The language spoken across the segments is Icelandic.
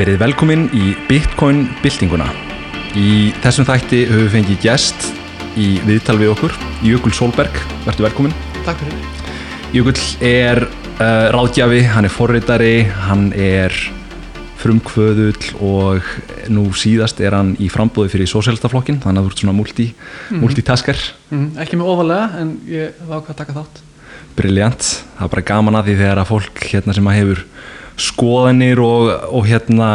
Verið velkomin í Bitcoin byltinguna. Í þessum þætti höfum við fengið gest í viðtal við okkur, Jökul Solberg, verður velkomin. Takk fyrir. Jökull er uh, ráðgjafi, hann er forritari, hann er frumkvöðull og nú síðast er hann í frambóði fyrir sósélstaflokkin, þannig að þú ert svona multi, Mhm. multitasker. Mm, ekki með ofalega en ég var ákvað að taka þátt. Briljant, það er bara gaman að því þegar að fólk hérna sem að hefur skoðanir og, og hérna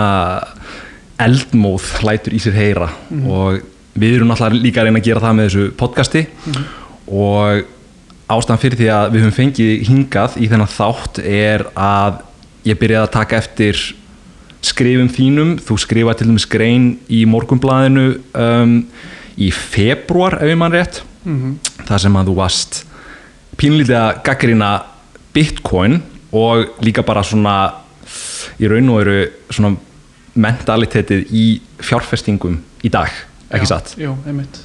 eldmóð lætur í sér heyra. Og við erum náttúrulega líka að reyna að gera það með þessu podcasti. Og ástæðan fyrir því að við höfum fengið hingað í þennan þátt er að ég byrjaði að taka eftir skrifum þínum, þú skrifaði til dæmis grein í morgunblæðinu um, í februar ef ég mann rétt. Mm þar sem að þú varst pínlítið að gaggrina bitcoin og líka bara svona í raun og veru svona mentalitetið í fjárfestingum í dag, ekki satt? Jú, einmitt.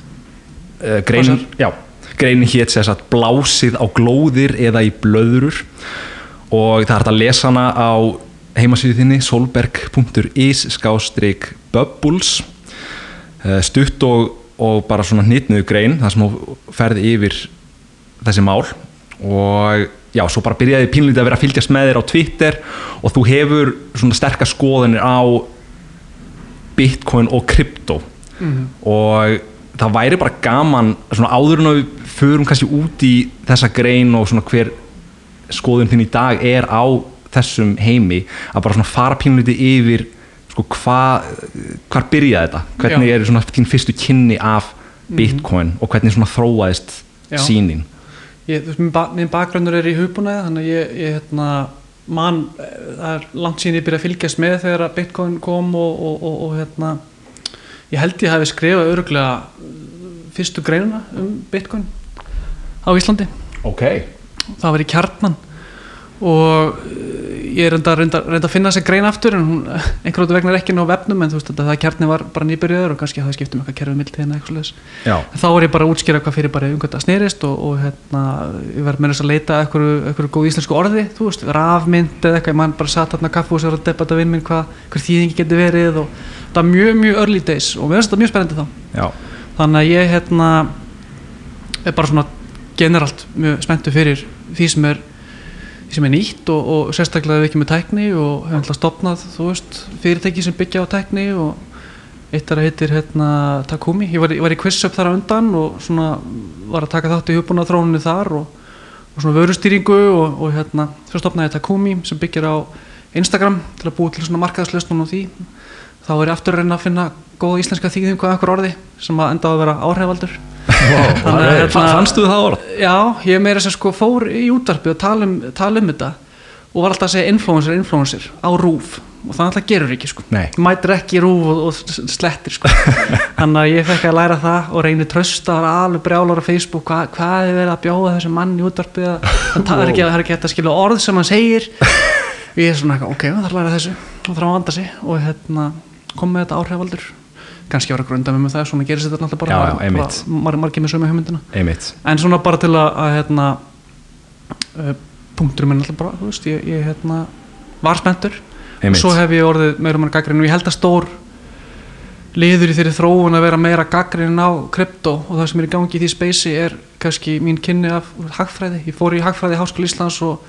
uh, greinin, já, greinin hétt sér satt blásið á glóðir eða í blöðrur. Og það er hægt að lesa hana á heimasíðu þinni solberg.is skástrík bubbles. Uh, stutt og, og bara svona hnitnuðu grein þar sem þú ferði yfir þessi mál. Og já, svo bara byrjaði pínlítið að vera að fylgjast með þér á Twitter og þú hefur svona sterkar skoðanir á bitcoin og krypto. Mm og það væri bara gaman svona áður en að við förum kannski út í þessa grein og svona hver skoðun þinn í dag er á þessum heimi að bara svona fara pínlítið yfir sko hvað hvar byrjaði þetta, hvernig Já. er svona þín fyrstu kynni af bitcoin og hvernig svona þróaðist Já. sínin minn, ba minn bakgrunnur er í hugbúnaði þannig að ég, ég hérna, mann, eh, það er langt síðan ég byrja að fylgjast með þegar að Bitcoin kom og, og, og, og hérna, ég held ég hafi skrifað öruglega fyrstu greinuna um Bitcoin á Íslandi. ok, það var í kjarnan og eh, ég er reynda, að finna þessi grein aftur en hún einhvern veginn vegna er ekki ná vefnum en þú veist að það kjarni var bara nýbyrjaður og kannski það skiptum eitthvað kerfið mild hérna þá var ég bara að útskýra hvað fyrir bara um hvað það snerist og, og hérna, ég verð með þess að leita eitthvað, góð íslensku orði þú veist, rafmynd eða eitthvað, ég man bara satt hérna kaffús og var að debata vinn minn hvað hver þýðingi getur verið og það var mjög, mjög early days og mér finnst þetta mjög spennandi sem er er nýtt og, og sérstaklega við ekki með tækni og hefum alltaf stopnað veist, fyrirtæki sem byggja á tækni og eitt þar heitir hérna Takumi, ég var, ég var í quiz-up þar á undan og svona var að taka þátt í hugbúna þróuninu þar og, og svona vörustýringu og, og hérna svo stopnaði Takumi sem byggir á Instagram til að búa til svona markaðslöstun og því. Þá er ég aftur að reyna að finna góða íslenska þýðingu af einhver orði sem að enda að vera áhrifaldur að, wow. hérna- fannstu það orð? Já, ég meira sem sko fór í útvarpi og tala um, tala um þetta og var alltaf að segja influencer, influencer á rúf og það alltaf gerur ekki sko. Nei. mætir ekki rúf og, og slettir sko. Þannig að ég fekk að læra það og reyni trösta og var alveg brjálar á Facebook Hva, hvað er verið að bjóða þessum mann í útvarpi að það er ekki, það er ekki hægt að skilja orð sem hann segir. Og ég er svona ok, það þarf að læra þessu. Og þarf að vanda sig. Og hérna kom með þetta áhrifaldur kannski að grunda með það, svona gerist þetta náttúrulega bara, Já, já, bara mar margir með sömu hugmyndina. Einmitt, en svona bara til að, að hérna uh, punkturum minn alltaf bara, veist, ég, ég hérna var spenntur. Og svo hef ég orðið meira meira gaggrinn og ég held að stór liður í þeirri þróun að vera meira gaggrinn á krypto og það sem er í gangi í því speysi er kannski mín kynni af hagfræði, ég fór í hagfræði í Háskóla Íslands og,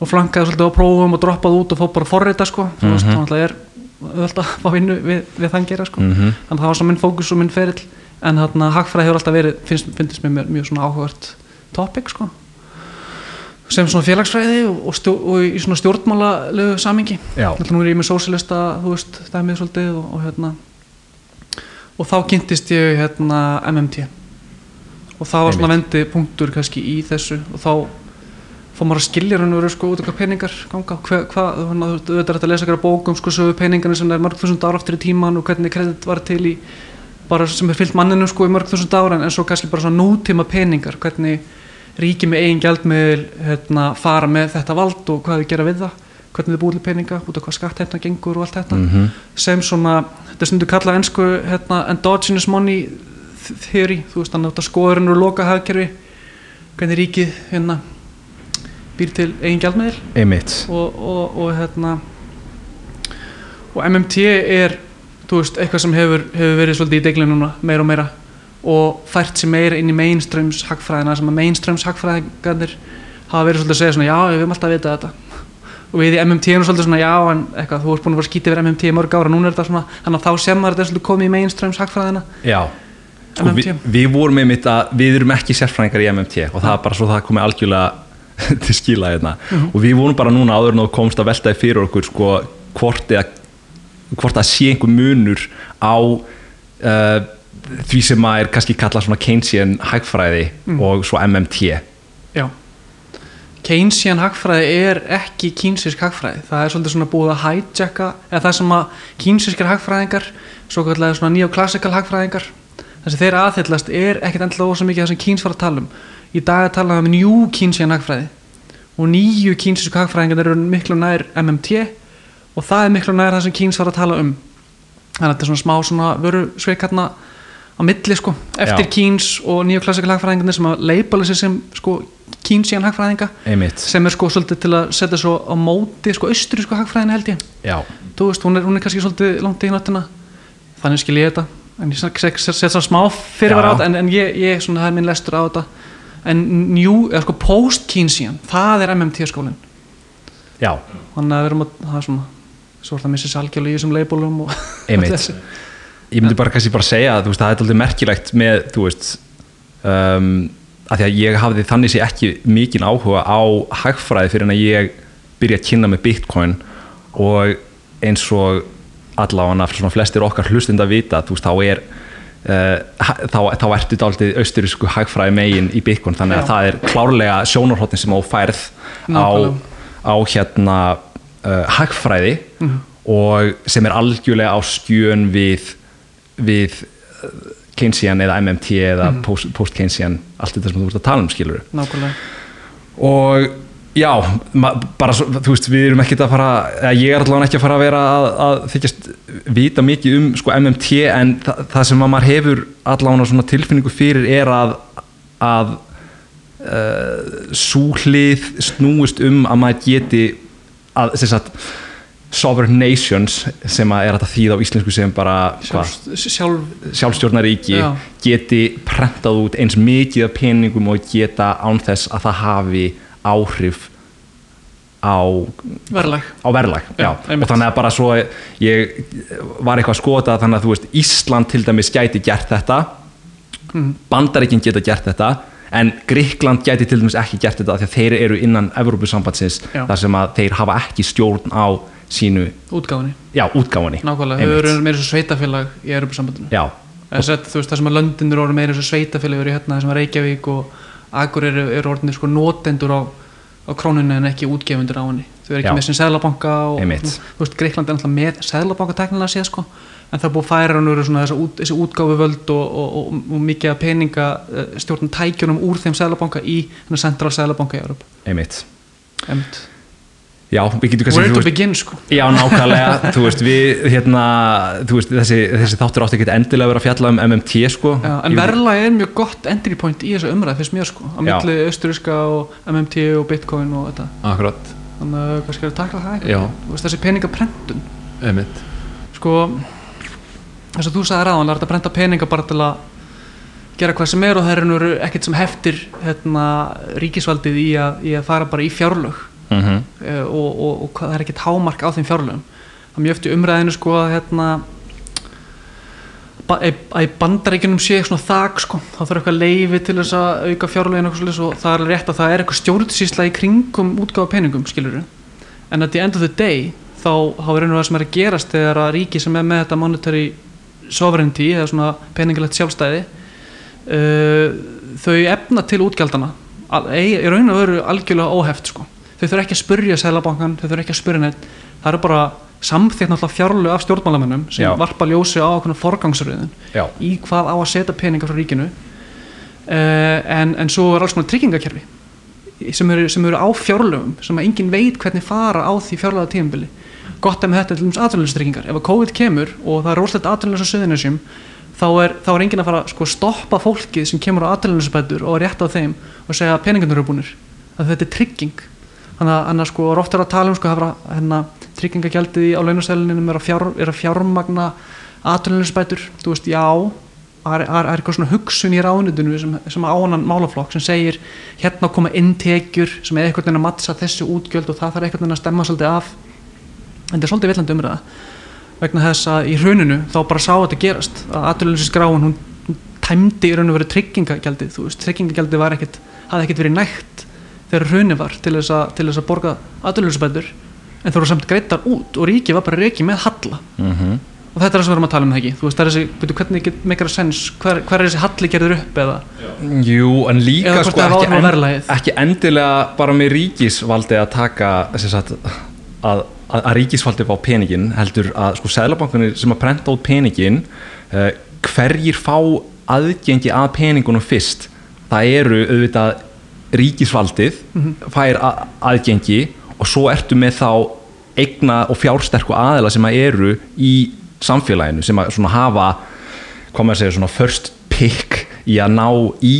og flankaði svolítið á prófum og droppaði út og fór bara forrita sko, þú veist, Mhm. þannig að það er öll að fá vinnu við, við þann gera sko. Mhm. þannig að það var svona minn fókus og minn ferill. En þarna hagfræði hefur alltaf verið finnst, finnst mér mjög svona áhugavert topic sko. Sem svona félagsfræði og, og, stjó, og í svona stjórnmálalegu samingi nú er ég með sósilista þú veist, dæmið svolítið og, og hérna. Og þá kynntist ég hérna MMT og það var svona vendi punktur kannski í þessu. Og þá fór maður að skilja hann vera sko út af hvað peningar ganga hva, hva, þannig að þú veit að lesa eitthvað bókum sko sögu peningarnir sem er mörg þúsund ára aftur í tíman og hvernig kredit var til í bara sem er fyllt manninu sko í mörg þúsund ára en, svo kannski bara svona nútíma peningar hvernig ríki með eigin gjaldmiðl hérna, fara með þetta vald og hvað þau gera við það hvernig þau búið til peninga út af hvað skattheimna gengur og allt þetta Mhm. sem svona, þetta stundu kallað ennsku hérna, endogenous money theory, þú veist, þannig að skoðurinn og loka hagkerfi hvernig ríkið hérna býr til eigin gjaldmiðl einmitt. Og, og, og hérna og MMT er veist, eitthvað sem hefur, hefur verið svolítið í deglinu núna, meira og meira og fært sér meira inn í mainstreams hagfræðina sem að mainstreams hagfræðingarnir hafa verið svolítið að segja svona já, við höfum alltaf að vita þetta. Og við í MMT erum svolítið svona já, en eitthvað, þú ert búin að vera skítið yfir MMT í mörg ára, núna er þetta svona, þannig að þá sem maður þetta er svolítið komið í mainstreams hagfræðina. Já, sko, við, við vorum einmitt að við erum ekki sérfræðingar í MMT og það er bara svo það komið algjörlega til skila hérna. Og við vorum bara núna áður en þú komst að veltaði fyrir okkur sko, hvort, eða, hvort að sé einhver munur á uh, því sem að er kannski kallað svona Keynesian hagfræði og svo MMT Já. Keynesian hagfræði er ekki kýnsisk hagfræði, það er svolítið svona búið að hijacka, eða það sem að kýnsiskir hagfræðingar, svo kallega svona neoklassikal hagfræðingar, það sem þeir aðhyllast er ekkert endilega ósað mikið það sem kýns var að tala um. Í dag er talað um njú Keynesian hagfræði. Og nýju kýnsisku hagfræðingar eru miklu nær MMT og það er miklu nær það sem kýns var að tala um. Þannig að þetta er svona smá svona vöru sveikarna á milli sko, eftir Já. kýns og neoklassikal hagfræðingarnir sem að leipala sig sem sko kýnsían hagfræðinga. Einmitt, sem er sko svolítið til að setja svo á móti sko austurísku hagfræðina held ég. Já, þú veist, hún er, hún er kannski svolítið langt í náttina þannig skil ég þetta. En ég set, svo smá fyrir Já, var á þetta en, en ég, ég svona, það er minn lestur á þetta en new, eða sko post kýnsían það er MMT skólinn já þannig að við erum að, það er svona svo er það missið salgjörlega í þessum leibólum Einmitt. ég myndi bara kannski bara segja að það er alltaf merkilegt með þú veist um, að því að ég hafði þannig sé ekki mikinn áhuga á hagfræði fyrir en að ég byrja að kynna með bitcoin og eins og allavega flestir okkar hlustund að vita þú veist, þá er þá, þá ertu dálítið austurísku hagfræði megin í bitcoin þannig að Já. það er klárlega sjónarhóttin sem á færð á, á hérna uh, hagfræði og sem er algjörlega á skjön við við uh, Keynesian eða MMT eða post, post-Keynesian allt þetta sem þú ert að tala um skilur nákvæmlega. Og já, bara þú veist við erum ekkert að fara, eða ég er allavega ekki að fara að vera að, að þykjast vita mikið um sko MMT en þa það sem að maður hefur allavega svona tilfinningu fyrir er að að uh, súhlið snúist um að maður geti að sem sagt sovereign nations sem að er þetta þýð á íslensku sem bara sjálf, sjálf sjálfstjórnaríki Já. geti prentað út eins mikið af peningum og geta án þess að það hafi áhrif á, verðlag. á verðlag Já, og þannig að bara svo ég var eitthvað að skota þannig að þú veist Ísland til dæmis gæti gert þetta. Mhm. Bandaríkin geta gert þetta en Gríkland gæti til dæmis ekki gert þetta því að þeir eru innan Evrópusambandsins Já. þar sem að þeir hafa ekki stjórn á sínu, útgáfunni, já, útgáfunni. Nákvæmlega, þau eru meira svo sveitafélag í Europasambandinu já, eða sett, þú veist, það sem að löndin eru meira og sveitafélag eru hérna, það sem að Reykjavík og Akur eru, eru orðinir sko notendur á, á krónunni en ekki útgefundur á henni. Þau eru ekki Já. með sem seðlabanka og þú veist, Greikland er alltaf með seðlabanka teknilega séð sko, en það er búið færa hann úr út, þessi útgáfu völd og, og, og, og mikið að peninga eh, stjórnum tækjunum úr þeim seðlabanka í þennan central seðlabanka í Európa einmitt. Einmitt. Já, við getum kannski Where to begin sko. Já, nákvæmlega, þú veist, við, hérna, þú veist, þessi, þessi þáttur átti ekki endilega að vera að fjalla um MMT, sko. Já, en verðlag er mjög gott entry point í þessu umræð fyrst mér sko, á milli austuríska og MMT og Bitcoin og þetta. Akkurat, þannig að kannski er að takla það Já. Þú veist, þessi peningaprentun. Einmitt. Sko þess að þú sagði ráðan, það er að prenta peninga bara til að gera hvað sem er og það er nú ekkert sem heftir hérna, ríkisvaldið í að, í að fjárlög Mhm. eh, og, og, og það er ekkert hámark á þeim fjárlögum það mjög eftir umræðinu sko að hérna að í bandaríkjunum sé svona þak sko, þá þarf eitthvað leifi til þess að auka fjárlögin og, það er rétt að það er eitthvað stjórnsýsla í kringum útgáfa peningum skilur en at the end of the day þá þá er það sem er að gerast þegar að ríki sem er með þetta monetary sovereignty eða svona peningalegt sjálfstæði uh, þau efna til útgjaldana í raun og veru algjörlega óheft sko. Þau þurfa ekki að spurja Sælabankan þau þurfa ekki að spurja neitt. Það eru bara samþýtt náttúrulega fjárlög af stjórnmálamennum sem Já. varpa ljósi á okkur forgangsröðin Já, í hvað á að setja peninga frá ríkinu. Uh, en, en svo er alls konar tryggingakerfi sem eru, sem eru á fjárlögum sem að enginn veit hvernig fara á því fjárlega tímabili gott er með þetta til dæmis atvinnleysistryggingar ef að COVID kemur og það er rosalegt atvinnleysa á söðunisjum þá er, þá er enginn að fara að sko, stoppa fólkið sem kemur á atvinnleysabætur og rétt á þeim og segja að peningarnir eru búnir. Að þetta er trygging þannig að, sko, er ofta að tala um sko, að hérna, tryggingagjaldið í- á launastælinum er að, fjár, er að fjármagna aðtölunisbætur, þú veist, já það er, er eitthvað svona hugsun í ráðnutinu sem, sem á annan málaflokk sem segir hérna koma inntekjur sem er eitthvað að mattsa þessu útgjöld og það þarf eitthvað að stemma svolítið af. En þetta er svolítið villandi umræða. Vegna þess að í hruninu þá bara sá þetta gerast að aðtölunisskráin hún, tæmdi í raun og verið tryggingagjaldið þú veist, tryggingagjaldið var ekkit hafði ekkit verið nægt þegar hruni var til þess að, til þess að borga aðtölunisbætur en það voru samt greitar út og ríki var bara reiki með halla. Mm og þetta er það sem við erum að tala um það ekki? Þú veist, það er þessi, veitu, hvernig meikar að sens hver, hver er þessi halli gerður upp eða? Jú, en líka Eða sko ekki, á verðlagið. ekki endilega bara með ríkisvaldi að taka sagt, að, að, að ríkisvaldi fá peningin heldur að sko seðlabankunir sem að prenta út peningin uh, hverjir fá aðgengi að peningunum fyrst það eru auðvitað ríkisvaldið fær að, aðgengi og svo ertu með þá eigna og fjársterku aðila sem að eru í samfélaginu sem að hafa hvað maður segir svona first pick í að ná í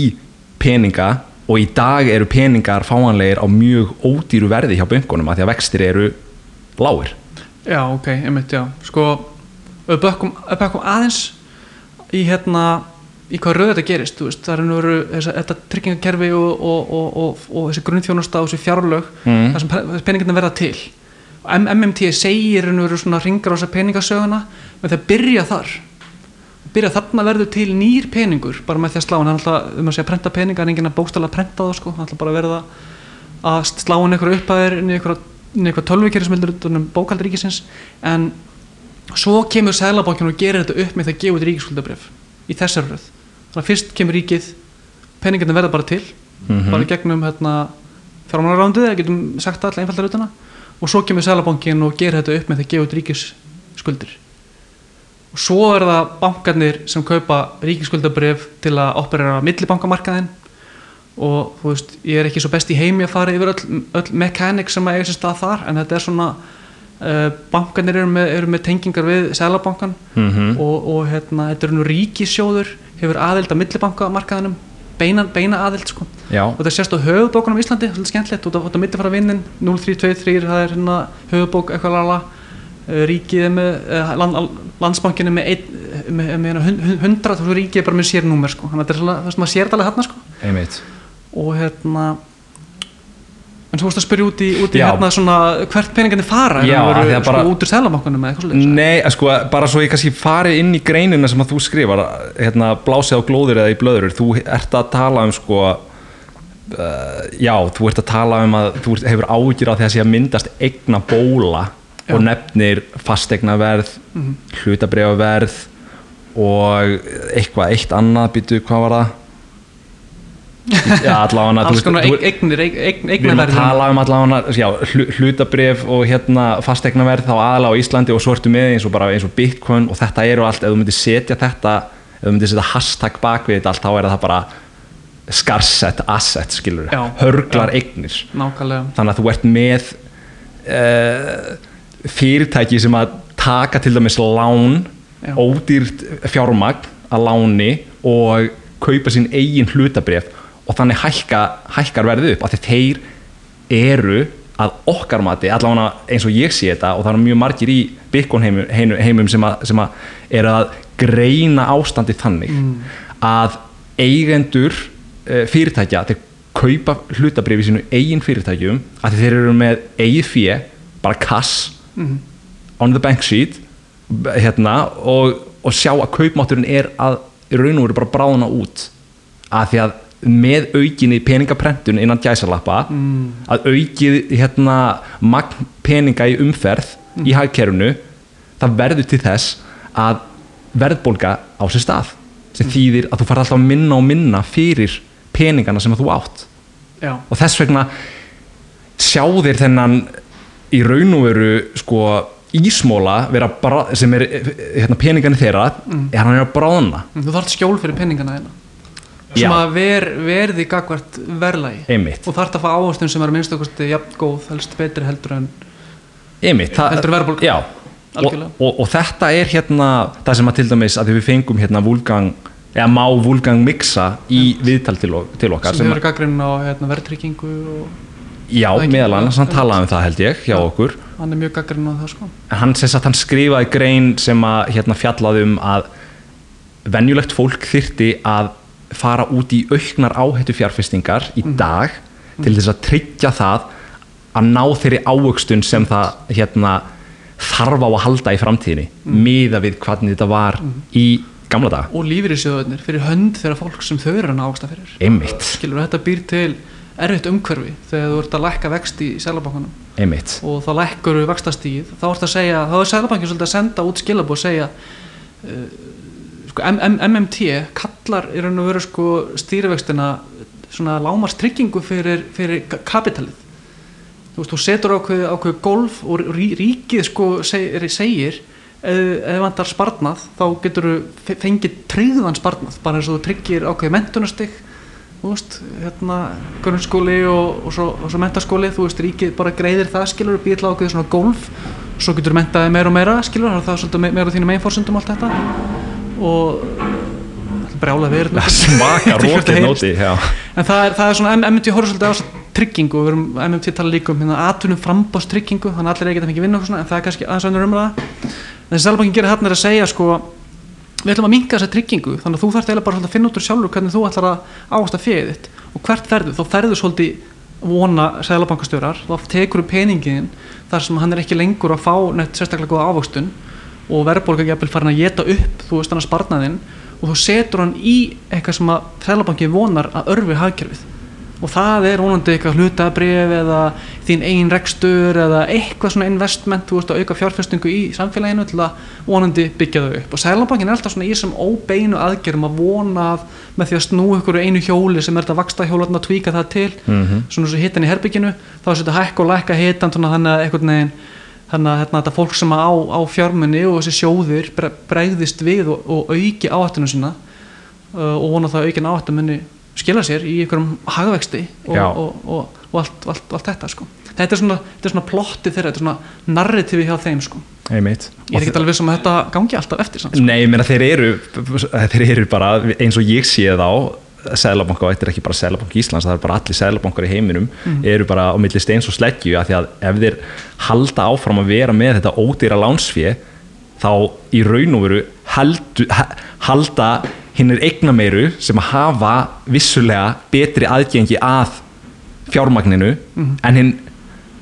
peninga og í dag eru peningar fáanlegir á mjög ódýru verði hjá böngunum að því að vextir eru lágir. Já, ok, einmitt, já. Sko, við bökkum aðeins í hérna í hvað rauð þetta gerist, veist, það er nú veru þessa, þetta tryggingakerfi og, og, og, og, og þessi grunnþjónusta og þessi fjárlög Mm. þar sem pe- peningarnir verða til. MMT segir nú veru svona ringar á þessa peningasöguna en það byrja þar. Byrja þarna verður til nýr peningur bara með því að slá hann, alltaf, um að segja prenta peninga en enginn að bókstala prenta það sko, hann alltaf bara verða að slá hann eitthvað upp að þér inn í eitthvað tölvikeri sem heldur um bókaldaríkisins en svo kemur Sælabankin og gerir þetta upp með það að gefa út ríkisskuldabrif í þessar röð þannig að fyrst kemur ríkið peningarnir verða bara til Mhm. bara í gegnum hérna, fjármálarándið eða getum sagt alltaf einfaldar utana og svo kemur Sælabankin og gerir þetta upp með það að gefa út ríkisskuldir. Og svo er það bankarnir sem kaupa ríkisskuldabrif til að operera millibankamarkaðin og þú veist, ég er ekki svo best í heimi að fara yfir öll, öll mekanik sem að eiga sér stað þar en þetta er svona uh, bankarnir eru með, eru með tengingar við Sælabankan mm og, og hérna, þetta er nú ríkissjóður hefur aðild að millibankamarkaðinum beina, beina aðild sko. Já, og þetta sést á höfubókunum í Íslandi svolítið skemmtilegt, út af millifara vinnin 0323, það er hérna höfubók eitthvað lala. Uh, ríkið er með uh, land, landsbankin er með, ein, með, með, með hund- hund- hundrað og svo ríkið er bara með sérnúmer sko. þannig að þetta er svona, það sem maður sér þetta alveg hérna sko. einmitt. Og hérna en svo vorst að spyrja út í, út í hérna svona hvert peningarnir fara Já, því það að bara- sko, út úr selabankunum eða eitthvað svolítið Nei, sko, bara svo ég kannski farið inn í greinina sem að þú skrifar hérna, blásið á glóður eða í blöður þú ert að tala um sko uh, já, þú ert að tala um að þú hefur ágjur á því að myndast eigna bóla Já. og nefnir fastegnaverð Mhm. hlutabréfaverð og eitthvað eitt annað býtu, hvað var það? Já, allavega alls konar eign- eignir, eign- eign- Við erum að tala um allavega já, hlu- hlutabrif og hérna fastegnaverð þá aðalega á Íslandi og svo ertu með eins og bara eins og Bitcoin og þetta eru allt, ef þú myndir setja þetta ef þú myndir setja hashtag bak við þetta allt þá er það bara skarsett asset skilur, Já, hörglar já. eignir. Nákvæmlega. Þannig að þú ert með uh, fyrirtæki sem að taka til dæmis lán ódýrt fjármagn að láni og kaupa sín eigin hlutabrif og þannig hækka, hækkar verðið upp af því þeir eru að okkar mati, allavega eins og ég sé þetta og það eru mjög margir í Bitcoin heimum, heimum, sem, að, sem að eru að greina ástandi þannig að eigendur uh, fyrirtækja þeir kaupa hlutabrif í sínu eigin fyrirtækjum að þeir eru með eigið fjö bara kass Mhm. on the bank sheet hérna, og, og sjá að kaupmátturinn er að í raun og veru bara bráðuna út að því að með aukinni peningaprentun innan gæsalappa mm. að aukið hérna magn peninga í umferð í hagkerfinu það verður til þess að verðbólga á sér stað sem þýðir að þú fara alltaf minna og minna fyrir peningana sem þú átt. Já, og þess vegna sjá þér þennan í raun og veru sko ísmóla vera bara, sem er hérna, peningani þeirra er hann að bráðna. Mm, þú þarft skjól fyrir peningana þeina sem að ver, verði gagvart verðlægi einmitt, og þarft að fá ávöxtun sem er minnst okkur jafn góð, helst betri heldur en einmitt það, Heldur verðbólga. já, og, og, og þetta er hérna það sem að til dæmis að við fengum hérna Wolfgang, eða má Wolfgang mixa í viðtal til, til okkar sem sem, hefur gaggrinn á hérna, verðtryggingu og já, Það meðal annars, hann talaði um það held ég hjá okkur. Hann er mjög gaggarinn á það sko. Hann, hann skrifaði grein sem að hérna, fjallaði um að venjulegt fólk þyrti að fara út í auknar áhættu fjárfestingar í dag til þess að tryggja það að ná þeirri ávöxtun sem það hérna, þarf á að halda í framtíðinni miða við hvernig þetta var í gamla dag og lífyrirsjóðunir fyrir hönd þeirra fólk sem þau eru að ágsta fyrir. Einmitt, skilur þetta býr til erfitt umhverfi þegar þú ert að lækka vext í selabankanum einmitt. Og þá lækkur við vaxtastíð þá ert að segja, þá er selabankin svolítið að senda út skilabóð og segja uh, sko, MMT kallar í raun og veru sko stýrivextina svona lámars tryggingu fyrir, fyrir ka- kapitalið. Þú veist, þú setur ákveð, ákveð golf og rí, ríkið sko segir, segir ef vantar sparnað þá getur þú fengið tryggðan sparnað bara eins og þú tryggir ákveð mentunastig þú veist, hérna grunnskóli og, og, svo, svo mentaskóli þú veist, ríkið bara greiðir það skilur býr til ákveð svona golf svo getur þú mentaði meira og meira skilur það er svolítið me- meira þínum einforsundum allt þetta og brjála við erum smaka rókið nóti en það er, það er svona, MMT horfður svolítið á tryggingu og við erum, MMT tala líka um hérna, atvinnum frambástryggingu, þannig að allir er ekki að fengja vinna svona, en það er kannski aðeins önnur umræða. En þessi Sælabankin gerir þarna er að segja sko, við ætlum að minka þessa tryggingu þannig að þú eiginlega bara að finna út úr sjálfur hvernig þú ætlar að ásta fjöðið þitt og hvert ferðu, þá ferðu svolítið vona Sælabankastjórar, þá tekur þú peningin þar sem hann er ekki lengur að fá neitt sérstaklega góða ávöxtun og verðbólga ekki farin að geta upp þú veist hann að sparnaðinn og þú setur hann í eitthvað sem að Sælabanki vonar að örfi hagkerfið og það er vonandi eitthvað hlutabrif eða þín eigin rekstur eða eitthvað svona investment, þú veist að auka fjárfestingu í samfélaginu til að vonandi byggja þau upp og Sælabankin er alltaf svona í þessum óbeinu aðgerðum að vona að með því að snú ykkur einu hjóli sem er þetta vaksta hjóla að tvíka það til Mhm. svona svo hittan í herbygginu þá er þetta hækka og lækka hittan þannig að einhvern veginn þannig að hérna, þetta fólk sem á, á fjármunni og þessi sjóðir bre- bregðist við og, og auki áhættinu sína uh, og vona það að aukin áhættu muni skila sér í einhverjum hagvexti og, og, og, og allt, allt, allt þetta sko. þetta er svona, þetta er svona plotti þeirra þetta er svona narrativi hjá þeim sko. ég er ekki alveg viss um að þetta gangi alltaf eftir samt, sko. Nei, ég meina þeir eru þeir eru bara eins og ég sé þá Sælabanka og þetta er ekki bara Sælabanka Íslands það er bara allir Sælabankar í heiminum eru bara á milli steins og sleggju af því að ef þeir halda áfram að vera með þetta ódýra lánsfé þá í raun og veru halda hinnir eigna meiru sem að hafa vissulega betri aðgengi að fjármagninu en hinn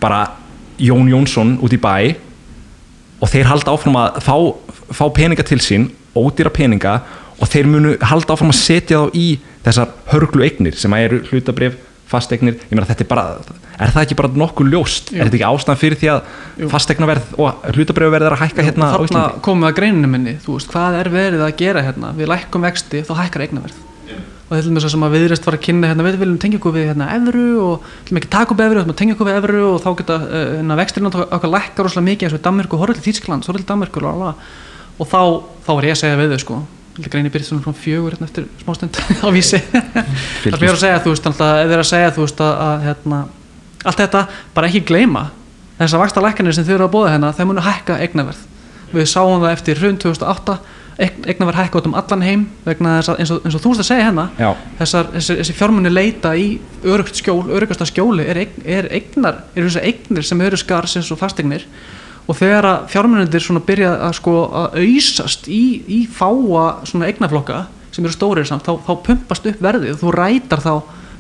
bara Jón Jónsson út í bæ og þeir halda áfram að fá, fá peninga til sín, ódýra peninga og þeir munu halda áfram að setja þá í þessar hörglu eignir sem að eru hlutabrif, fasteignir ég meina þetta er bara, er það ekki bara nokkuð ljóst? Jú. er þetta ekki ástæðan fyrir því að Jú. fasteignaverð og hlutabrifverð er að hækka hérna á þarna Íslandi? komum við að greininu minni. Þú veist, hvað er verið að gera hérna? Við lækkum vexti, þá hækkar eignaverð. Og þetta er með svo sem að viðrist var að kynna hérna, við viljum tengja okkur við hérna evru og við viljum ekki taka upp evru, við viljum tengja okkur við evru og þá geta uh, hérna, vextirinn okkar lækkar rosalega mikið eins og Danmörku, horfður til Þýskland, horfður til Danmörku og, þá, þá var ég að segja við þau sko greini byrjast svona frá fjögur hérna eftir smástund á vísi. Það er að segja þú veist alltaf, er að segja þú veist að, að hérna, allt þetta bara ekki gleyma. Þessar vaksta lækkanir sem þau eru að bóða hérna þau munu hækka eignaverð. Við sáum það eftir hrun 2008 eign- eignaverð hækka út um allan heim vegna þess að eins og, eins og þú veist að segja hérna þessar, þessi, þessi fjármunni leita í örugt skjól, örugasta skjóli er, eign, er eignar, er þessar eignir sem eru skarsins og fasteignir og þegar að fjármunnindir svona byrja að sko að auðsast í, í fáa svona eignaflokka sem eru stórir samt, þá, þá pumpast upp verðið og þú rætar þá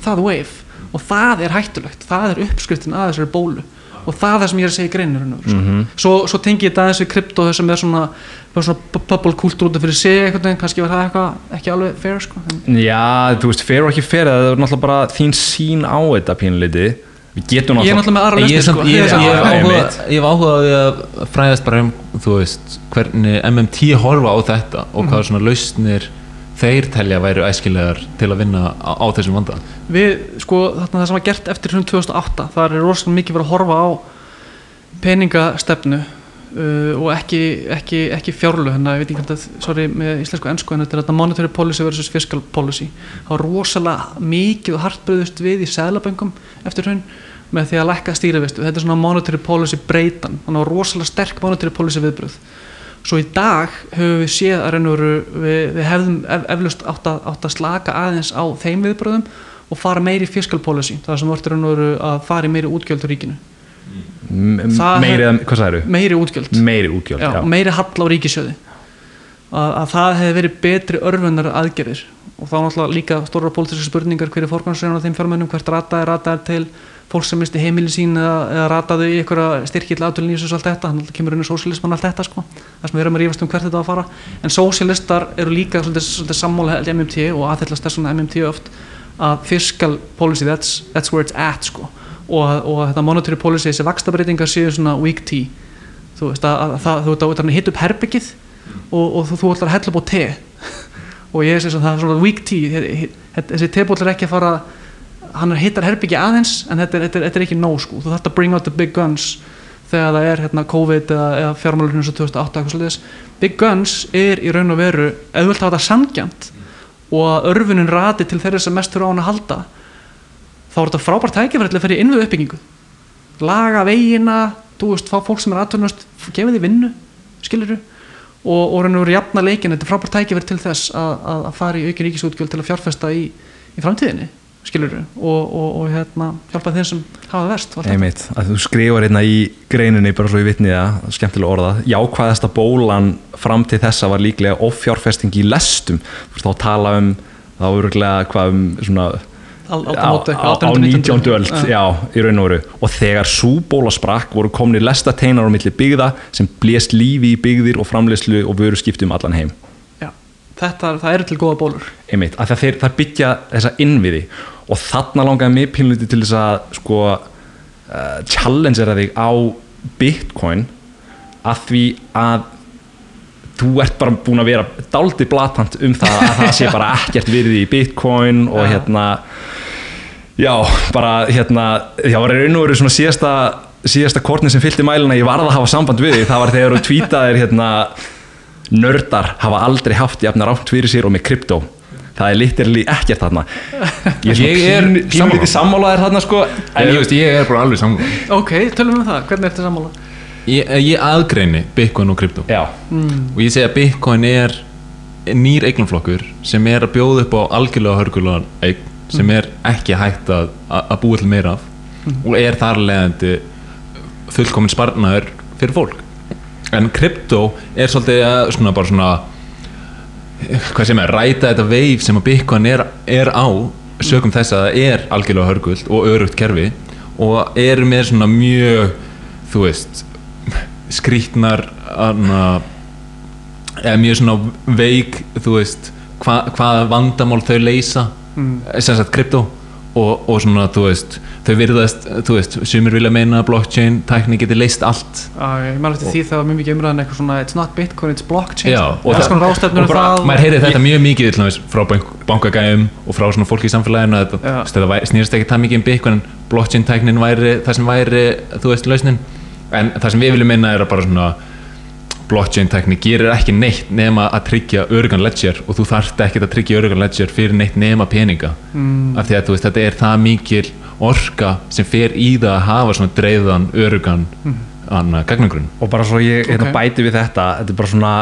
það wave. Og það er hættulegt, það er uppskriftin að þessari bólu. Og það er það sem ég er að segja í greinur mm Mhm. -hmm. svo, svo tengi ég þetta aðeins við krypto er svona, bara svona bubble kultúr út af fyrir sig veginn, kannski var það eitthvað ekki alveg fair sko, Já, þú veist, fer og ekki fer það er náttúrulega bara þín sín á þetta pínleiti við getum ég er náttúrulega Ég er samt- sko, ég Ég er ég samt- hef Já, áhuga einmitt. ég hef áhuga á því að fræðast bara um þú veist, hvernig MMT horfa á þetta og Mhm. hvað svona lausnir þeir telja væru æskilegar til að vinna á, á þessum vanda við, sko, þarna það sem var gert eftir hrun 2008, það er rosalega mikið verið að horfa á peningastefnu uh, og ekki, ekki, ekki fjárlu hérna, ég veit ekki hvað þetta, sorry með íslensku ennsku en þetta er þetta monetary policy versus fiscal policy það var rosalega mikið og hart bröðust við í seðlaböngum eftir hrun með því að lækka stýrivistu þetta er svona monetary policy breytan þannig að rosalega sterk monetary policy viðbröð svo í dag höfum við séð að veru við, við hefðum ef, eflust átt að, átt að slaka aðeins á þeim viðbröðum og fara meiri fiscal policy það sem veru að fara í meiri útgjöldur ríkinu. Það meiri, hef- meiri útgjöld. Meiri útgjöld, já, já, meiri hall á ríkisjöði að, að það hefði verið betri örfunar aðgerðir. Og þá náttúrulega líka stóra pólitíska spurningar hverju fórgangsreina á þeim fjármennum hvert rataði rataði til fólk sem misti heimili sín eða, eða rataði í einhverja styrkill aðtölin og allt þetta, að kemur inn í sósialisman allt þetta sko, það sem við erum að rífast um hvert þetta að fara. En sósialistar eru líka svolítið, svolítið sammála MMT og aðhyllast þess vegna MMT oft að fiscal policy, that's, that's where it's at sko. Og, og þetta monetary policy, þessi vakstabreitingar séu svona weak tea. Þú veist að, að, þú veist að hitta upp herbyggið og, og þú, þú ætlar að hella á te. Og ég sé að það er svona weak tea. Þe- þe- þessi tebóll er ekki að fara hann hittar herbyggi aðeins en þetta er, þetta er, þetta er ekki nóg sko, þú þarft að bring out the big guns þegar það er hérna COVID eða, eða fjármálurinn og 2008 eitthvað svolítið big guns er í raun og veru ef þú vilt hafa þetta sangjant og að örfunin rati til þeirra sem mest þurfa á hann að halda þá er þetta frábært tækifæri til að ferja innvið uppbyggingu laga vegina þú veist, fá fólk sem er aðtöðnust gefa því vinnu, skilur og, og raun og veru jafna leikin, þetta er frábært tækifæri til þess að, að, að fara í aukin ríkisútgjöld til að fjárfesta í, í framtíðinni skilur og, og, og hérna, hjálpa þeim sem hafa það verst og einmitt, að þú skrifar hérna í greininni bara svo í vitniða, skemmtilega orða jákvæðasta bólan fram til þessa var líklega offjárfesting í lestum. Þá að tala um þá öruglega hvað um svona Al- á, á, á 1800, 19. öld. Já. í raun og veru. Og þegar súbóla sprakk voru komni lestateinar á milli byggða sem blést lífi í byggðir og framleyslu og vöru skiptum allan heim. Já, þetta, það eru til góða bólur. Einmitt, að þeir, það byggja þessa innviði og þarna langaði mig pínluti til þess að sko uh, challengera þig á bitcoin að því að þú ert bara búin að vera dálítið blatant um það að það sé bara ekkert virði í bitcoin og Já. hérna já, bara hérna já, var í raun og veru svona síðasta síðasta kortin sem fylgdi mælina ég varð að hafa samband við því, það var þegar þú tweetaðir hérna nördar hafa aldrei haft jafna rátt fyrir sér og með krypto það er literally ekkert þarna. Ég er pínlítið sammálaðir þarna sko. En ég veist, ég er bara alveg samgóð Ok, tölum við um það, hvernig ertu sammála? Ég, ég aðgreini Bitcoin og krypto já, og ég segi að Bitcoin er nýr eignumflokkur sem er að bjóða upp á algjörlega hörgulegan eign sem er ekki hægt að, að búa til meira af og er þar leðandi fullkomin sparnaður fyrir fólk. En krypto er svolítið að svona bara svona hvað sem er, ræta þetta veif sem að Bitcoin er, er á sögum þess að það er algjörlega hörgult og örugt kerfi og er með svona mjög þú veist skrítnar anna, eða mjög svona veik þú veist hva, hvaða vandamál þau leysa mm. sem sagt krypto og, og svona þú veist þau virðast, þú veist, sumir vilja meina að blockchain tækni geti leyst allt. Já, ég maður eftir því það var mjög mikið umræðan eitthvað svona It's not Bitcoin, it's blockchain. Já, og það svona rástefnur um og bara, það maður heyrið þetta mjög mikið til dæmis, frá bank, bankagæðum og frá svona fólki í samfélaginu að þetta, snýrst ekki það mikið um Bitcoin en blockchain tæknin væri það sem væri þú veist lausnin. En það sem við viljum minna er að bara svona blockchain tækni gerir ekki neitt nema að tryggja örugan ledger og þú þarft ekki að tryggja örugan ledger fyrir neitt nema peninga mm. af því að þú veist þetta er það mikil orka sem fer í það að hafa svona dreifðan örugan mm. gagnagrunn og bara svo ég hérna, Ok. bæti við þetta þetta er bara svona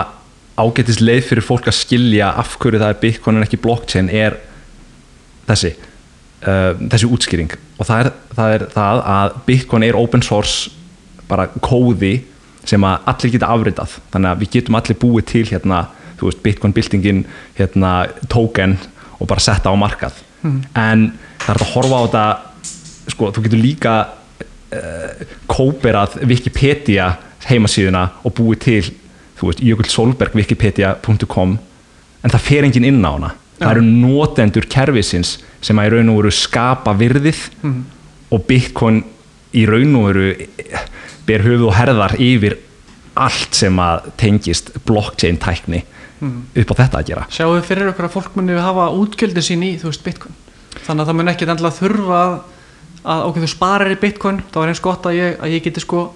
ágætis leið fyrir fólk að skilja af hverju það er bitcoin en ekki blockchain er þessi uh, þessi útskýring og það er, það er það að bitcoin er open source bara kóði sem að allir geta afritað. Þannig að við getum allir búið til hérna, þú veist, bitcoin byltingin hérna, token og bara setta á markað. En það er að horfa á þetta sko, þú getur líka kóperað Wikipedia heimasíðuna og búið til þú veist, Jökull Solberg wikipedia.com en það fer enginn inn á hana. Það eru notendur kerfisins sem að í raun og veru skapa virðið og Bitcoin í raun og veru ber höfuð og herðar yfir allt sem að tengist blockchain tækni upp á þetta að gera. Sjáum við fyrir okkur að fólk muni hafa útgjöldin sín í, þú veist, Bitcoin. Þannig að það mun ekki endilega þurfa að, að ok, þú sparir í Bitcoin. Þá er eins gott að ég, að ég geti sko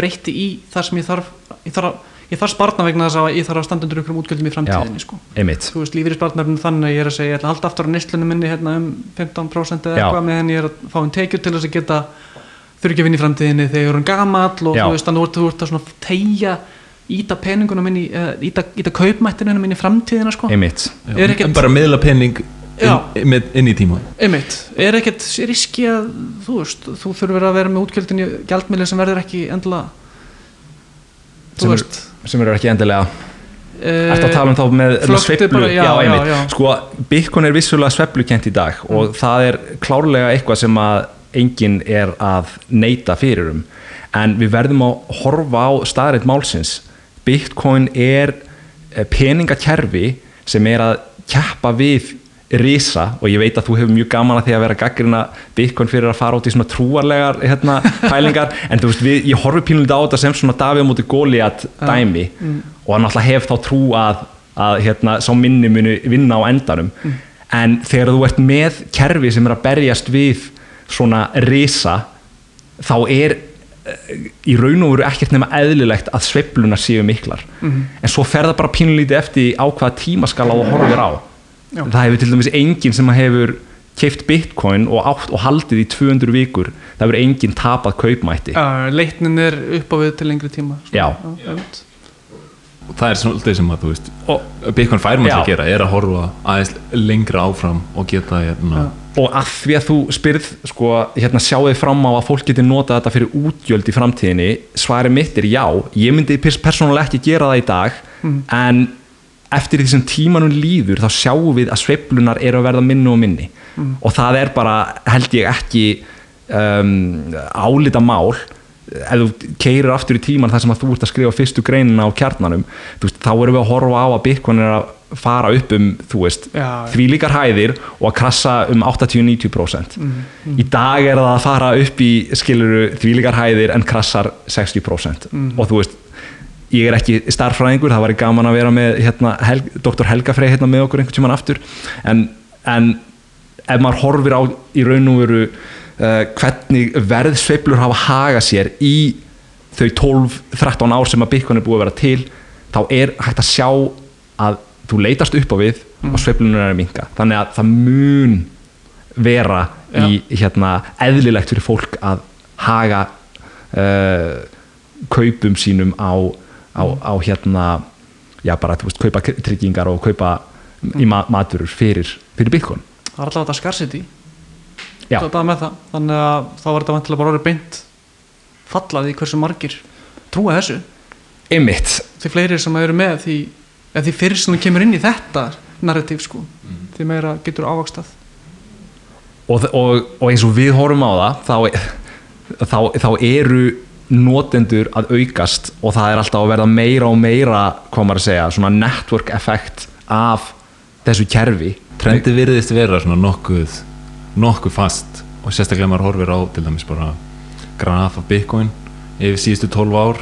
breytti í það sem ég þarf ég þarf, ég þarf sparna vegna þess að ég þarf að standa undir einhverjum útgjöldum í framtíðinni sko. þú veist, lífeyrispartnarinn þannig að ég er að segja ég ætla að halda aftur á neslunum minni hérna um 15% eða eitthvað meðan ég er að fá um tekjur til þess að geta þurfi ekki að vinna í framtíðinni þegar ég er um gamall og Já. þú veist, þannig að þú ert að svona tegja íta peningunum minni, íta, íta kaupmættinum minni í framtíðina sko. einmitt Er ekkert- bara miðla pening Já. inn, með, inn í tíma einmitt, er ekkert riski að þú veist, þú þurfur að vera með útgjöldin í gjaldmiðli sem verður ekki endilega þú Sem er- veist sem eru ekki endilega uh, Ertu að tala um þá með, með flökti sveiflu bara, já, já, einmitt. já. Mm. Sko, Bitcoin er vissulega sveiflukent í dag og það er klárlega eitthvað sem að enginn er að neyta fyrir um. En við verðum að horfa á staðrætt málsins. Bitcoin er eh, peningakerfi sem er að keppa við risa og ég veit að þú hefur mjög gaman að því að vera gaggrina Bitcoin fyrir að fara út í svona trúarlegar hérna, pælingar. En þú veist, við, ég horfi pínulegt á þetta sem svona Davíð á móti Goliat dæmi og hann alltaf hef þá trú að, að hérna, sá minni muni vinna á endanum. En þegar þú ert með kerfi sem er að berjast við svona risa þá er eh, í raun og veru ekkert nema eðlilegt að sveiflunar séu miklar en svo fer það bara pínulítið eftir á hvaða tímaskala þú horfir á Já. það hefur til dæmis enginn sem hefur keift bitcoin og, átt, og haldið í 200 vikur það hefur enginn tapað kaupmætti uh, leitnin er upp á við til lengri tíma svona. Já. og það er svolítið sem að þú veist og, Bitcoin fær maður Já. að gera er að horfa aðeins lengra áfram og geta hérna, og að því að þú spyrð sko, hérna þið fram á að fólk geti notað þetta fyrir útgjöld í framtíðinni svari mitt er já, ég myndi pers- persónulega ekki gera það í dag en eftir því sem tímanum líður þá sjáum við að sveiflunar eru að verða minni og minni. Og það er bara held ég ekki um, álita mál ef þú keirir aftur í tíman þar sem að þú ert að skrifa fyrstu greinina á kjarnanum veist, þá erum við að horfa á að Bitcoin er að fara upp um þú veist, Já, því líkar hæðir og að krassa um 80-90% í dag er það að fara upp í skiluru því líkar hæðir en krassar 60% og þú veist ég er ekki starffræðingur, það var gaman að vera með hérna, Hel Dr. Helga Frey hérna með okkur einhvern tíman aftur. En, en ef maður horfir á í raun og veru uh, hvernig verðsveiflur hafa hagað sér í þau 12-13 ár sem að Bitcoin er búið að vera til þá er hægt að sjá að þú leitast upp á við og sveiflunar er að minka þannig að það mun vera í hérna eðlilegt fyrir fólk að haga uh, kaupum sínum á, á, á hérna já bara þú veist kaupa tryggingar og kaupa í ma maturur fyrir, fyrir Bitcoin. Það er alltaf þetta scarcity. Það. Þannig að þá var þetta vantilega bara orðið beint fallað í hversu margir trúa þessu. Einmitt, því fleiri sem eru með því, eða því fyrir sem þú kemur inn í þetta narratív sko því meira getur ávakstað og, og, og eins og við horfum á það þá, þá, þá eru notendur að aukast og það er alltaf að verða meira og meira hvað maður að segja, svona network effekt af þessu kerfi. Trendi virðist vera svona nokkuð nokkuð fast og sérstaklega ef maður horfir á til dæmis bara graf af Bitcoin yfir síðustu 12 ár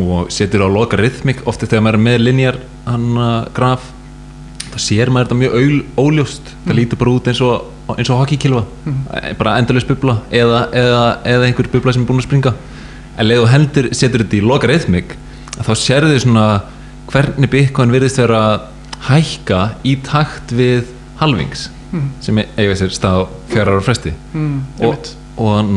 og setur á logarithmik ofta þegar maður er með linjar hann graf þá sér maður þetta mjög aul, óljóst. Það lítur bara út eins og, eins og hockeykilva bara endalus bubla eða, eða, eða einhver bubla sem er búin að springa. En leið og heldur setur þetta í logarithmik þá sérðu svona hvernig Bitcoin virðist vera að hækka í takt við halvings sem eiga sér stað fjara ára fresti. Mm, og, og,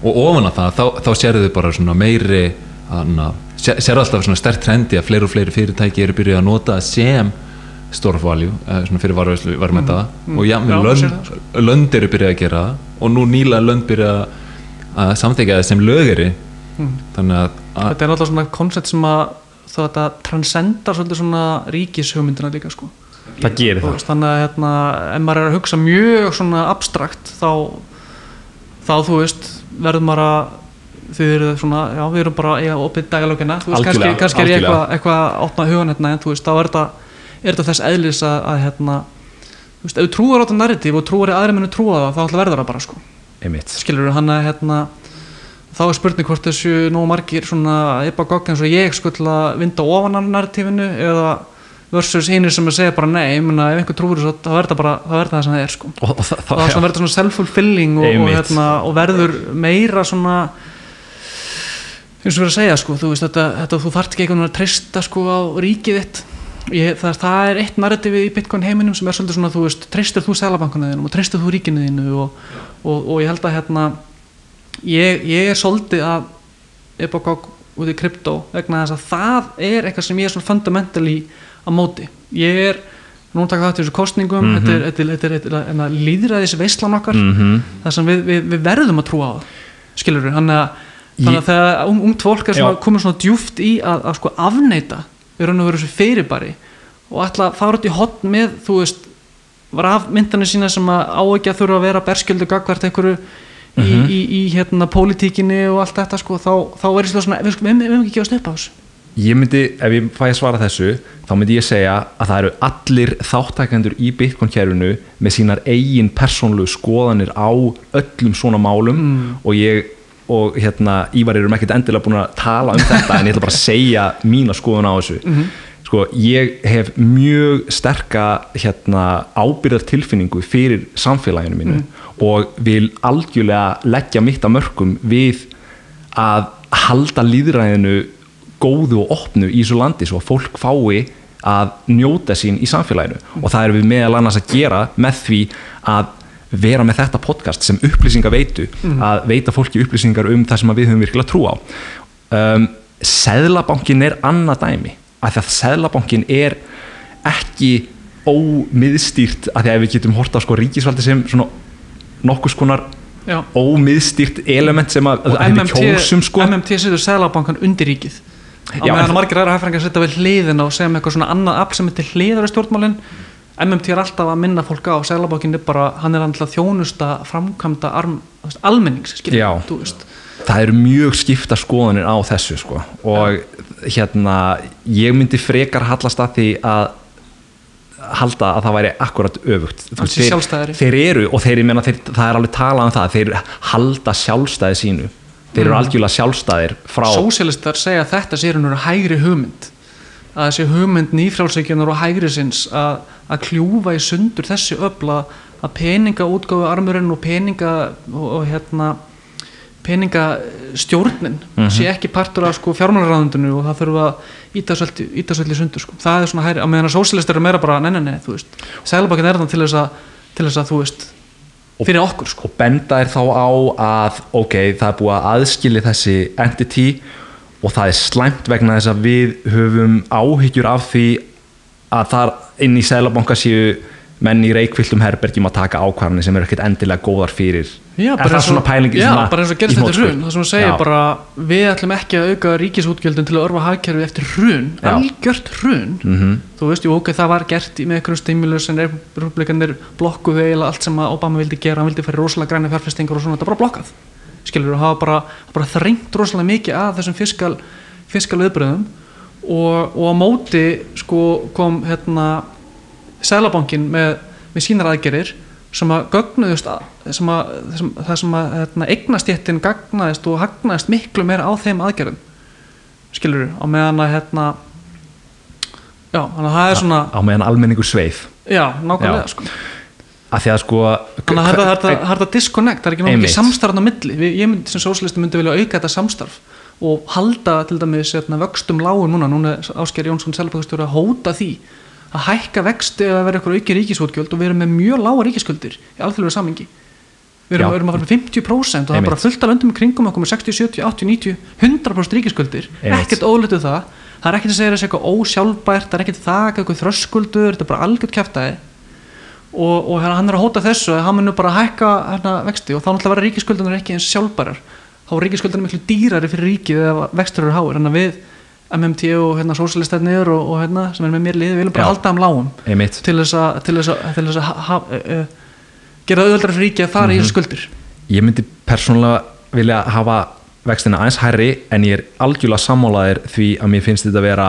og ofan að það þá, þá sérðu þau bara svona meiri hana, sér, sérðu alltaf svona stert trendi að fleiri og fleiri fyrirtæki eru byrjuð að nota sem store of value, eh, svona fyrir varvæslu varmenta og já, lönd, sér lönd eru byrjuð að gera það. Og nú nýlega lönd byrjuð að, að samþykja það sem lögeri Mm. þannig að, þetta er náttúrulega svona koncept sem að það þetta transcendar svolítið svona ríkishugmyndina líka sko. Það gerir það. þannig að hérna, ef maður er að hugsa mjög svona abstrakt þá, þá þú veist verður maður að þið eru svona, já við erum bara að opið dagalókina, þú veist, kannski, kannski er ég eitthvað eitthva að opna hugan hérna en þú veist, þá er þetta, þess eðlis að, að hérna, þú veist, ef þú trúar á þetta narratív og trúar í aðri mennu trúa það, þá ætla verður það bara sko, skilur hann að hérna þá er spurning hvort þessu nógu margir svona ypa gogg eins og ég sko til að vinda ofan af narratífinu eða versus hinnir sem að segja bara nei, ég meina ef einhver trúur þessu þá verður það bara, það verður það sem það er sko. Og, og það, það það, verður svona self-fulfilling og, og, hérna, og verður meira svona eins og erum að segja sko, þú veist þetta, þetta þú þarft ekki einhvern veginn að treysta sko á ríkið þitt. Ég, það, það er eitt narratífið í Bitcoin heiminum sem er svolítið svona þú veist, treystir þú selabankunni þínum og treystir þú ríkinu þínu og, og, og ég held að hérna ég, ég er svolítið að epokák út í krypto vegna þess að það er eitthvað sem ég er svona fundamentally á móti. Ég er núna taka þátt í þessu kostningum þetta er, þetta er, er, er, er líðræðis veistlan okkar. Mm þar sem við, við, við verðum að trúa á það skilur við, þannig að, þannig að þegar ung, ungt fólk er komið svona djúft í að, að sko afneita við raun og veru þessu fyrirbæri og ætla að fara út í hotn með þú veist, var af myndanir sína sem að á ekki að þurfa að vera berskjöldu gagvart einhverju í, Mhm. í, í hérna pólitíkinni og allt þetta sko, þá, þá er þetta svona, við við höfum ekki gefast upp á þessu Ég myndi, ef ég fæ að svara þessu þá myndi ég segja að það eru allir þáttækendur í Bitcoin-kerfinu með sínar eigin persónlu skoðanir á öllum svona málum Mm. og ég og hérna, Ívar erum ekkert endilega búin að tala um þetta en ég ætla bara að segja mína skoðun á þessu Mhm. sko, ég hef mjög sterka hérna, ábyrðar tilfinningu fyrir samfélaginu mínu Mhm. og vil algjörlega leggja mitt að mörgum við að halda líðræðinu góðu og opnu í þessu landi svo að fólk fái að njóta sín í samfélaginu og það erum við meðal annars að gera með því að vera með þetta podcast sem upplýsingar veitu að veita fólki upplýsingar um það sem við höfum virkilega trú á. Um, Seðlabankin er annað dæmi af því að Seðlabankin er ekki ómiðstýrt af því að við getum horta á sko ríkisvaldi sem svona nokkus konar Já. ómiðstýrt element sem að, MMT, kjósum sko. MMT setur Sælabankan undir ríkið. Á meðan margir aðra hæfringar setja við hliðina og segja með eitthvað svona annað afl sem til hliðar í stjórnmálin MMT er alltaf að minna fólk á Sælabankin er bara, hann er alltaf þjónusta framkvæmda arm, almennings skilur, Já. þú veist. Það eru mjög skipta skoðanir á þessu sko. og hérna ég myndi frekar hallast að því að halda að það væri akkurat öfugt. Þeir, þeir eru og þeir, ég meina, þeir, það er alveg talað um það þeir halda sjálfstæði sínu. Þeir eru algjörlega sjálfstæðir frá Sósialistar segja að þetta sé raunur hægri hugmynd að þessi hugmynd nýfrálsvíkjunar og hægri sinns að, að kljúfa í sundur þessi öfla að peninga útgáfu armurinn og peninga og, og hérna peningastjórnin sé ekki partur af sko, fjármálaráðundinu og það þurfa að íta svolítið sundur sko. það er svona hægri, á meðan að sósialistar eru meira bara nei, nei, nei, þú veist, Sælabakin er þannig til þess að til þess að þú veist fyrir okkur sko og benda er þá á að ok, það er búið að aðskili þessi entity og það er slæmt vegna þess að við höfum áhyggjur af því að þar inn í Sælabanka séu menn í reikvilltum herbergjum að taka ákvarðanir sem eru ekkert endilega góðar fyrir Já, Er það og- svona pæling í já, bara eins og eftir hnotskurn? hrun það sem hún segir Já. bara við ætlum ekki að auka ríkisútgjöldin til að örfa hagkerfi eftir hrun, algjört hrun Mhm. þú veist, jú, ok, það var gert með einhverjum stimulus en republikanir blokkuðu eiginlega allt sem að Obama vildi gera hann vildi færi rosalega græna fjárfestingar og svona þetta var bara blokkað skilur, og hafa bara, bara þrengt rosalega mikið að þessum fiskal fiskal viðbröðum og, og á móti sko kom hérna Sælabankin með, með sínar aðgerir sem að gögnuðust að, sem að, sem, það sem að hérna, eignastjéttin gagnaðist og hagnaðist miklu meira á þeim aðgerðum. Skilur á meðan að hérna já, þannig að það er svona á meðan almenningur sveif. Já, nákvæmlega Já. sko að því að sko þannig að það er það er þetta disconnect, það er ekki náttúrulega samstarfn á milli. Ég myndi sem sósilisti myndi vilja auka þetta samstarf og halda til dæmis hérna, vöxtum lágu núna, núna er Ásker Jónsson selbækastjóri að hóta því að hækka vexti eða vera eitthvað auki ríkisútgjöld og við erum með mjög lága ríkiskuldir í alþjóðlega samingi við erum, erum að fara með 50% og það er bara fullt af löndum kringum okkur með 60, 70, 80, 90, 100% ríkiskuldir Einmitt. ekkert ólítið það. Það er ekkert að segja þessi eitthvað ósjálfbært það er ekkert þak, eitthvað þröskuldur þetta er bara algjört kæftæði og, og hérna, hann er að hóta þessu að hann munur bara hækka hérna, vexti. Og þá náttúrulega vera ríkiskuldunar ekki eins sjálfbærar. Þá er ríkiskuldunar miklu dýrari fyrir ríkið ef vextur eru háir. Að við MMT og hérna, sósalistarnir og, og hérna, sem er með mér liði, við viljum bara halda þeim lágum til þess að, til þess að, til þess að ha, ha, gera auðvöldra fyrir ríkið að fara í þessu skuldir. Ég myndi persónulega vilja hafa vextina aðeins hærri en ég er algjörlega sammálaðir því að mér finnst þetta að vera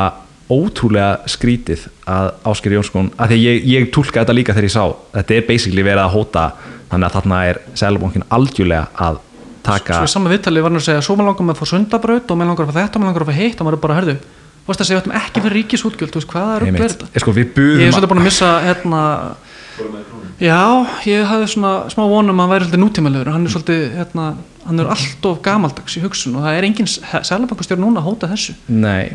ótrúlega skrítið að Ásker Jónskón að því ég, ég tólka þetta líka þegar ég sá þetta er basically verið að hóta þannig að þarna er Sælabankin algjörlega að taka svo í sama viðtalið var hann að segja svo maður langar með að fá sundabraut og maður langar að fá þetta og maður langar að fá hitt og maður bara, herðu, þú veist að segja við ætlum ekki fyrir ríkisútgjöld, þú veist hvað er uppverð sko, ég er svolítið búin að missa hérna já, ég hafði svona smá vonum að hann væri svolítið nútímalegur. Hann er svolítið, hérna, hann er alltof gamaldags í hugsun og það er engin selabankastjóri núna að hóta þessu. Nei,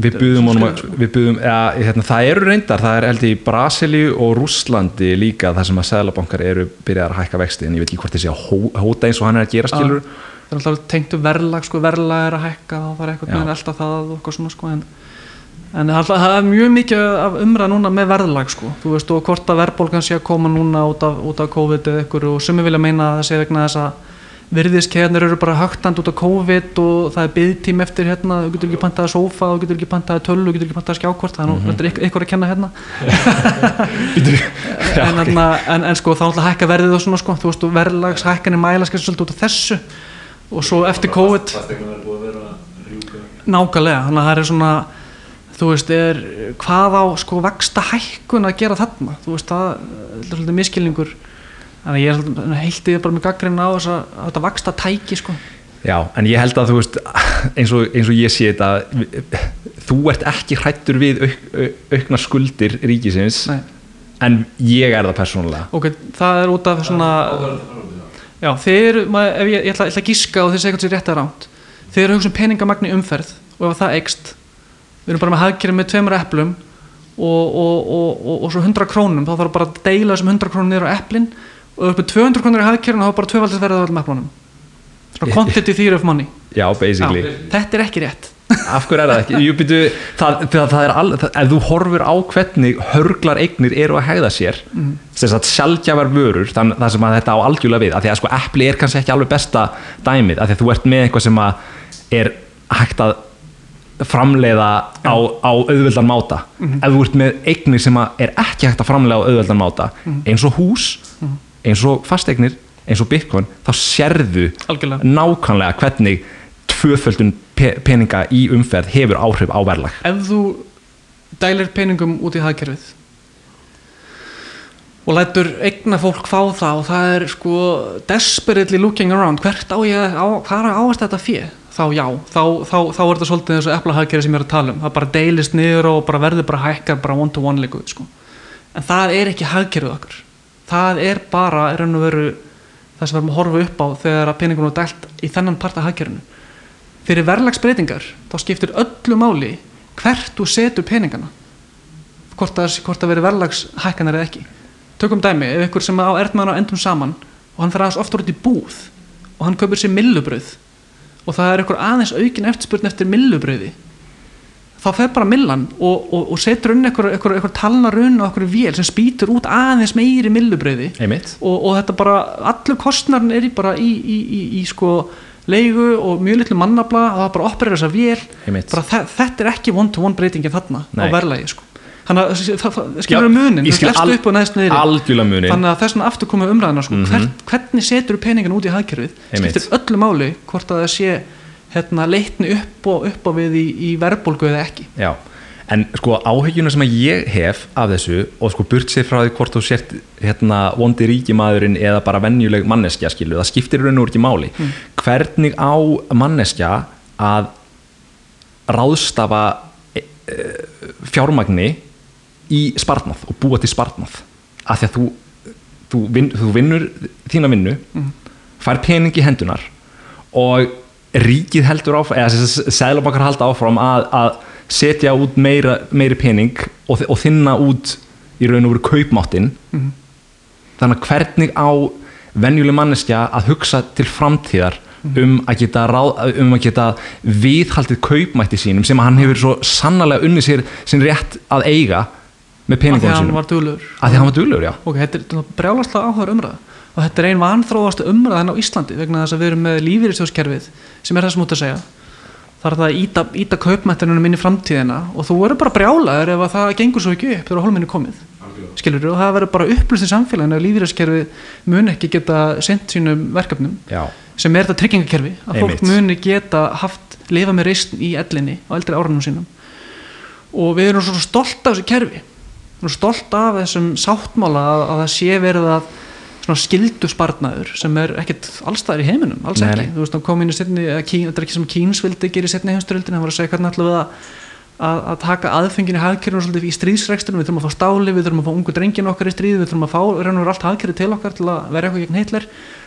við buðum honum að, við buðum, ja, hérna, það eru reyndar það er held í Brasilíu og Rússlandi líka það sem að Sæðlabankar eru byrjaðar að hækka vexti en ég veit ekki hvort þessi að hó, hóta eins og hann er að gera skilur það er alltaf tengtu verðlag sko, verðlag er að hækka og það er eitthvað með alltaf það og eitthvað svona sko en en er- það er mjög mikið af umræð núna með verðlag sko, þú veist og hvort að verðbólgan sé að koma núna út af, út af COVID eða ykkur og sumi vilja meina að það sé vegna þess að virðiskeðnir eru bara högtand út af COVID og það er byggtím eftir hérna, þú getur ekki pantaði sófa, þú getur ekki pantaði tölu, þú getur ekki pantaði skjákvort, það er nú mm -hmm. ykkur að kenna hérna. En, en, en, en sko þá náttúrulega hækka verðið og svona sko, þú veist verðlags hækkanir mæla skil svolítið út af þessu. Og svo eftir COVID nákvæmlega, þannig að það er svona þú veist, er hvað á sko vaksta hækkun að gera þarna? Þú veist, það er svolítið miskilningur þannig að ég er heiltið bara með gaggrinn á þess að þetta vaksta tæki sko. Já, en ég held að þú veist eins og, eins og ég sé þetta þú ert ekki hrættur við auk, au- auknar skuldir ríkisins Nei. en ég er það persónulega. Ok, það er út af svona já, þeir, ef ég, ég, ætla, ég ætla að gíska og þeir segja hvað sér rétt að ránt þeir eru hugsa um peningamagni í umferð og ef það eikst við erum bara með hagkerfi með tveimur eplum og, og, og, og, og svo 100 krónum þá þarf bara að deila þessum 100 krónum niður á eplin og upp með 200 krónur í hagkerfinu þá bara tvöfaldið verðið á öllum eplunum svona quantity theory of money. Já, basically. Já, þetta er ekki rétt. Af hverju er það ekki? Jú, byrju, það, það, það er það, ef þú horfir á hvernig hörglar eignir eru að hegða sér mm. þess að sjálfgjafar vörur þann, það sem að þetta á algjörlega við af því að sko epli er kannski ekki alveg besta dæmið af því að þú ert með eitthvað sem að er hægt að framleiða á, á auðveldan máta. Ef þú ert með eignir sem að er ekki hægt að framleiða á auðveldan máta eins og hús, eins og fasteignir eins og bitcoin, þá sérðu algjörlega. nákvæmlega hvernig tvöföldun pe peninga í umferð hefur áhrif á verðlag. Ef þú dælir peningum út í hagkerfið og lætur eigna fólk fá það og það er sko desperately looking around hvert á ég, á, hvað er áast þetta fjö þá já, þá, þá, þá er þetta svolítið eins og eplahagkerfi sem ég er að tala um. Það bara deilist niður og bara verður bara hækkar bara one to one líkuð sko. en það er ekki hagkerfið okkur það er bara, er veru það sem við erum að horfa upp á þegar peningunum er dælt í þennan part af hagkerfinu. Fyrir verðlagsbreytingar þá skiptir öllu máli hvert þú setur peningana. Hvort það, veri verðlagshækkanar eða ekki. Tökum dæmi, ef ykkur sem á erðmann á endum saman og hann aðeins ofta út í búð og hann kaupir sér millubröð og það er ykkur aðeins aukin eftirspurn eftir millubröði þá fer bara millan og, og, og setur unni ykkur, ykkur, ykkur talna runn og ykkur vél sem spýtur út aðeins meiri millubröði og, og þetta bara, allur kostnarn er í bara í, í, í, í sko leigu og mjög litlu mannabla og það bara operir þessa vél. Bara þe þetta er ekki one to one breytingin þarna Nei. á verðlagi sko. Þannig að skilur við munin þannig að þess vegna aftur komið umræðina sko, Hvern, hvernig setur peningin út í hagkerfið? Skiptir öllu máli hvort að það sé hérna, leitni upp og upp á við í, í verðbólgu eða ekki. Já, en sko áhyggjuna sem ég hef af þessu og sko burt sér frá því hvort þú sért hérna vondi ríkimaðurinn eða bara venjuleg manneskja skilu, það skiptir raun og úr ekki máli. Hvernig á manneskja að ráðstafa e, e, fjármagni í spartnað og búa til spartnað af því að þú, þú, vin, þú vinnur þína vinnu fær pening í hendunar og ríkið heldur áfram eða sæðlabankar halda áfram að, að setja út meira, meiri pening og, og þinna út í raun og veru kaupmáttin þannig að hvernig á venjuleg manneskja að hugsa til framtíðar um að geta, ráð, um að geta viðhaldið kaupmætti sínum sem hann hefur svo sannarlega unni sér sinn rétt að eiga með hann sínum. að því að hann var duglur, já. Ok, þetta er brjálaslega áhugaður umræða og þetta er ein vanþróastu umræðan á Íslandi vegna þess að við erum með lífyrirstjóðskerfið sem er það sem út að segja. Það er það að íta, íta kaupmættinunum inn í framtíðina og þú verður bara brjálaður ef að það gengur svo ekki upp þegar hólminni komið skilur og það verður bara upplust í samfélaginu að lífyrirstjóðskerfið mun ekki geta sendt sínum verkefnum já, sem er þetta tryggingakerfi að fólk Einmitt. muni geta haft lifa með reisn í ellinni á eldri árunum sínum. Og við erum svo stolt af þessu kerfi svona skildu spartnaður sem er ekkert allstaðar í heiminum, alls ekki. þú veist, hann kom inn í setni, þetta er ekki sem Kíns vildi gera í setni heimsturöldin, hann var að segja hvernig ætlum við að, að, að taka aðfengin í hagkerfinu svolítið í stríðsrekstunum, við þurfum að fá stáli við þurfum að fá ungu drengin okkar í stríð við þurfum að fá veru allt hagkerfi til okkar til að vera eitthvað gegn Hitler,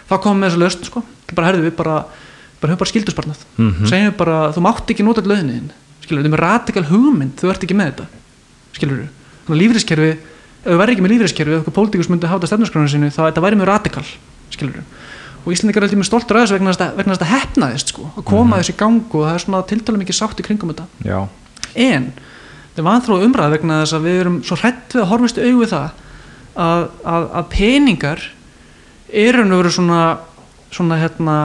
þá komum við þessu löst sko, bara herðu við bara bara bara skildusbarnað Mhm. segjum við bara, þú mátt ekki nota löðin þetta þetta ef við verðum ekki með lífeyriskerfi ef eitthvað pólitíkus myndi hafa þetta stefnarskránu sinu þá þetta væri mjög radikal skilur og Íslandingar er alltaf með stoltur að þessu vegna að þetta hefnaðist sko, að koma þessu í gang og það er svona tiltalið mikið sátt í kringum þetta. Já, en þetta er vanþróð umræð vegna þess að við erum svo hrætt við að horfist auð við það að, að, að peningar eru nú verið svona svona hérna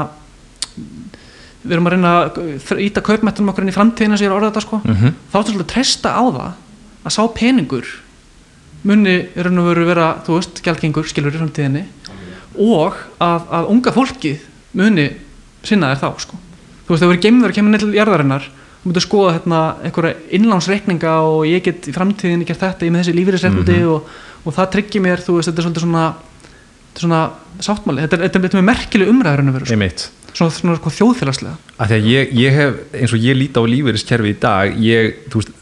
við erum að reyna að íta kaupmættunum okkur inn í framtíðina sem ég er að orða þetta sko. Mhm. þá er svolítið að treysta á það að sá peningur muni er raun og veru vera, þú veist, gjaldgengur skilur í framtíðinni. Og að, að unga fólkið muni sinna þér þá sko. Þú veist, það verið geimður að kemur neitt til jarðarinnar þú myndir skoða hérna einhverja innlánsreikninga og ég get í framtíðinni gert þetta ég með þessi lífeyrisreiknandi og, og það tryggir mér, þú veist, þetta er svolítið svona þetta er svona sáttmáli, þetta er, þetta er, þetta er merkileg umræður en að vera, sko. svona, svona sko, þjóðfélagslega. Að því að ég, ég hef, eins og ég líti á lífeyriskerfi í dag ég, þú veist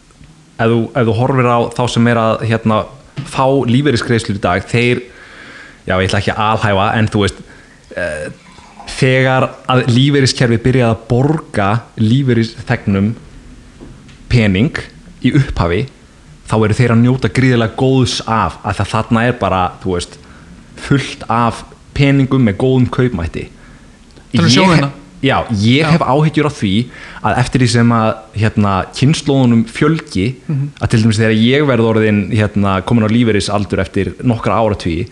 ef þú, ef þú horfir á þá sem er að hérna, fá lífeyriskreislur í dag þeir, já ég ætla ekki að alhæfa en þú veist uh, þegar að lífeyriskerfi byrjaði að borga lífeyrisþegnum pening í upphafi þá eru þeir að njóta gríðilega góðs af að það þarna er bara, þú veist fullt af peningum með góðum kaupmætti Það er sjóðina. Já, ég Já. hef áhyggjur á því að eftir því sem að hérna, kynnslóðunum fjölgi Mhm. að til dæmis þegar ég verð orðin hérna, komin á lífeyrisaldur eftir nokkra áratví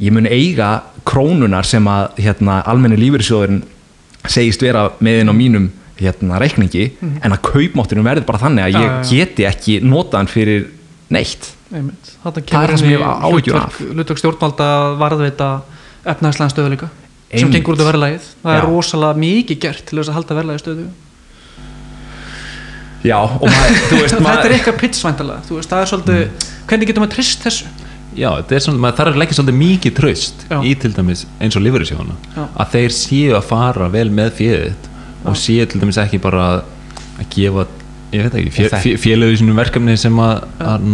ég mun eiga krónunar sem að hérna, almenni lífeyrissjóðurinn segist vera með inn á mínum hérna, reikningi en að kaupmáttunum verður bara þannig að ég geti ekki nota hann fyrir neitt. Þarna Það er það sem ég hef áhyggjur af. hlutverk stjórnvalda varðveita efnaðslega stöðuleika sem gengur út af verðlægið það er Já. rosalega mikið gert til þess að halda verðlægið stöðu. Já, og maður, þú veist þetta maður er eitthvað pitsvæntalega þú veist, það er svolítið, hvernig getur maður trist þessu? Já, þetta er svona, maður þarf að leggja svolítið mikið traust Já. í til dæmis eins og Já. að þeir séu að fara vel með fjöðið og séu til dæmis ekki bara að, gefa, ég veit ekki fjö, Og þetta- fjö, félögu sínum verkefni sem að, að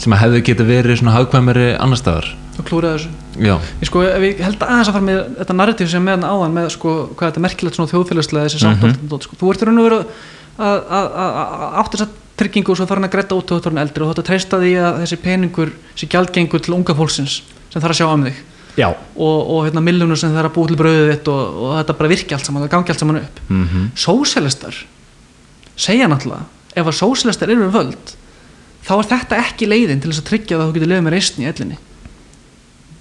sem að hefðu geta verið svona hagkvæmari annar staðar og klúra þessu Já, ég, sko, ef ég held aðeins að fara með þetta narratíf sem með hann áðan með sko, hvað þetta er merkilegt þjóðfélagslega þessi Mhm. sátt sko. þú ert í raun og veru að, að, að, að átt þess að tryggingu og svo farin að gretta út og þú ert að treysta því að þessi peningur þessi gjaldgengur til unga fólksins sem þarf að sjá um þig Já, og, og hérna, milljónur sem er að búa til brauðið þitt og, og þetta bara virki allt saman, það gangi allt saman upp mm Mhm. sósialistar segja náttúrulega ef að sósialistar eru við völd þá er þetta ekki leiðin til þess að tryggja að þú getur lifið með reisn í ellinni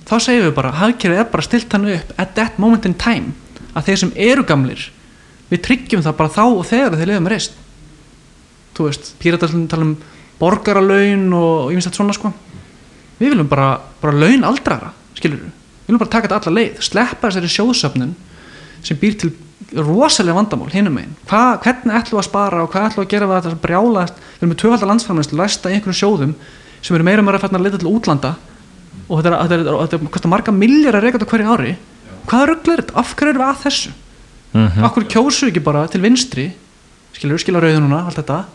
þá segjum við bara, hafkerfið er bara stilt hann upp at that moment in time að þeir sem eru gamlir við tryggjum það bara þá og þegar þeir lifið með reisn. Þú veist, píratar tala um borgaralaun og ég finnst þetta svona sko. Við viljum bara, bara laun aldrara skilur við, við viljum bara taka þetta alla leið sleppa þessari sjóðsöfnun sem býr til rosalega vandamál hinum megin, Hva, hvernig ætlum við að spara og hvað ætlum við að gera við þetta brjálast við erum með tvöfaldar landsframlæslu, læsta í einhverjum sjóðum sem eru meira meira færna að leita til útlanda og þetta þetta þetta þetta kostar marga milljar að reyka þetta hverju ári. Hvaða rugl er þetta, af hverju erum við að þessu? Mhm. af hverju kjósu ekki bara til vinstri? Skilur, skilja rauðununa, allt þetta.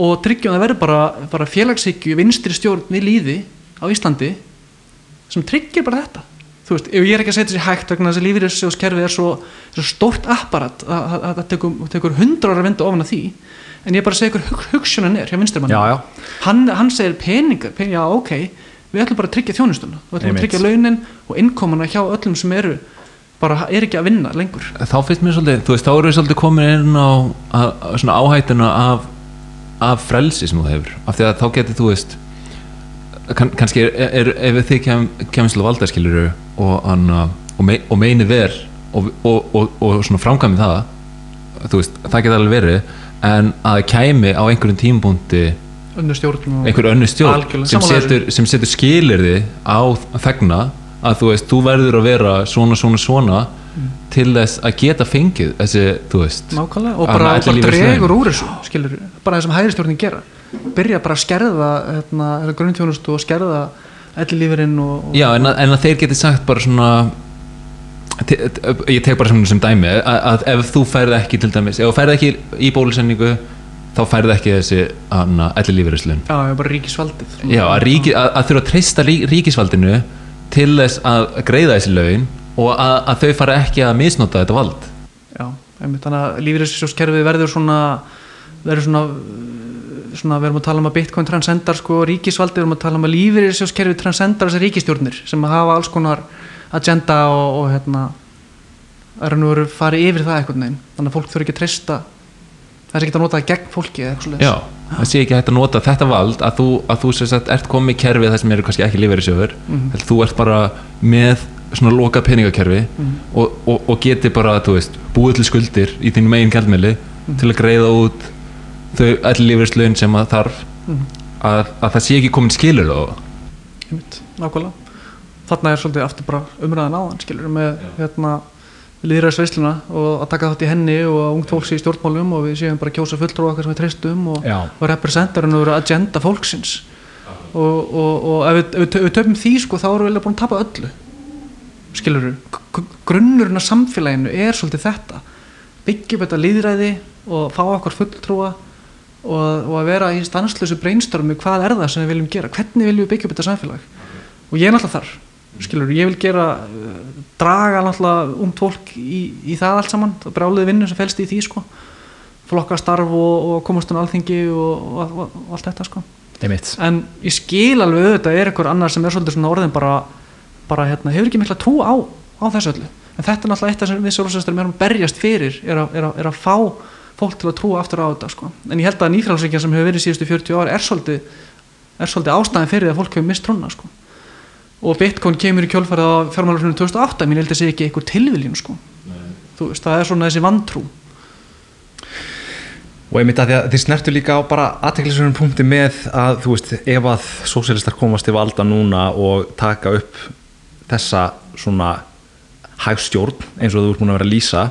Og tryggjum að það verður bara, bara félagshyggju vinstri stjórn við líði á Íslandi sem tryggir bara þetta. Þú veist, ef ég er ekki að setja sér hægt vegna þess að lífyrirsjóðskerfi er svo, svo stórt apparat að að- að það tekur, tekur hundra ára að vinda ofan að því. En ég bara segja ykkur hug, hugsunin er hjá vinstri manni já, já. Hann, hann segir peningar, peningar, já ok við ætlum bara að tryggja þjónustuna. Við ætlum að tryggja launin og innkomuna hjá öllum sem eru bara er ekki að vinna lengur. Þá finnst mér svolítið, þú veist, þá eru við svolítið komin inn á að, að svona áhættuna af, af frelsi sem þú hefur. Af því að þá getur þú veist kann, kannski er, er, ef þið kem, kemst til valda skiluru og, og, me, og meini ver og, og, og, og svona framkvæmi það þú veist, það getur alveg verið en að kæmi á einhverjum tímpúndi önnur stjórn einhver önnur stjórn sem setur, sem setur skilirði á þegna að þú veist, þú verður að vera svona, svona, svona til þess að geta fengið þessi, þú veist nákvæmlega og bara, bara dregur úr þessu skilur, bara það sem hægri stjórnin gera. Byrja bara að skerða hérna, grunnþjónustu og skerða ellilífurinn og, og Já, en að, en að þeir geti sagt bara svona ég tek bara sem, sem dæmi að, að ef þú færð ekki til dæmis ef þú færð ekki í bólusendingu þá færð ekki þessi allir lífeyrislun já, bara ríkisvaldið. Já, að, ríki, að, að þurfa að treysta rí, ríkisvaldinu til þess að greiða þessi laun og að, að þau fara ekki að misnota þetta vald. Já, einmitt, þannig að lífyrirsjóskerfið verður svona verður svona svona, við erum að tala um að Bitcoin transcendar sko ríkisvaldið, við erum að tala um að lífyrirsjóskerfið transcendar þessar ríkistjórnir sem hafa alls konar agenda og, og hérna er nú verið farið yfir það eitthvað neginn þannig að fólk þurfi ekki að treysta það er ekki að nota það gegn fólki. Já, það sé ekki að nota þetta vald að þú, að þú sagt ert komið í kerfið þar sem eru kannski ekki lífeyrisjóður mm -hmm. þú ert bara með svona lokað peningakerfi og, og, og geti bara, veist, búið til skuldir í þínum eigin gjaldmiðli til að greiða út þau allir lífeyrislaun sem að þarf að, að það sé ekki komin skilur það Einmitt, nákvæmlega. Þarna er svolítið aftur bara umræðan áðan skilur með hérna líðræðsveisluna og að taka þátt í henni og að ungt fólks í stjórnmálum og við séum bara kjósa fulltrú okkar sem við treystum og, og representarinn og agenda fólksins. Og, og, og ef við, við við töfum því sko þá erum við eiginlega búin að tapa öllu. Skilur við grunnurinn af samfélaginu er svolítið þetta. Byggjum þetta líðræði og fá okkar fulltrúa og, og að vera í stanslösu brainstormi hvað er það sem við viljum gera? Hvernig viljum við byggja upp þetta samfélag? Og ég er náttúrulega þar skilur, ég vil gera draga náttúrulega ungt fólk í, í það allt saman, það brjáliði vinnu sem felst í því sko, flokka starf og, og komast um alþingi og, og, og, allt þetta sko, en ég skil alveg auðvitað er einhver annar sem er svolítið svona orðin bara, bara hérna, hefur ekki mikla trú á, á þessu öllu, en þetta er náttúrulega eitt af sem við sjálfsveistur erum berjast fyrir er að, er, að, er að fá fólk til að trúa aftur á þetta sko, en ég held að nýfrálsvíkja sem hefur verið síðustu 40 ári er svolítið, er svolítið ástæðin fyrir að fólk hefur mist trúna sko og Bitcoin kemur í kjölfarið á fjármálarflunum 2008 mín held að sé ekki einhver tilviljun sko. þú veist, það er svona þessi vantrú. Og einmitt að að þið snertu líka á bara aðteklisverðum punkti með að þú veist ef að sósialistar komast til valda núna og taka upp þessa svona hægstjórn eins og þú ert búin að vera að lýsa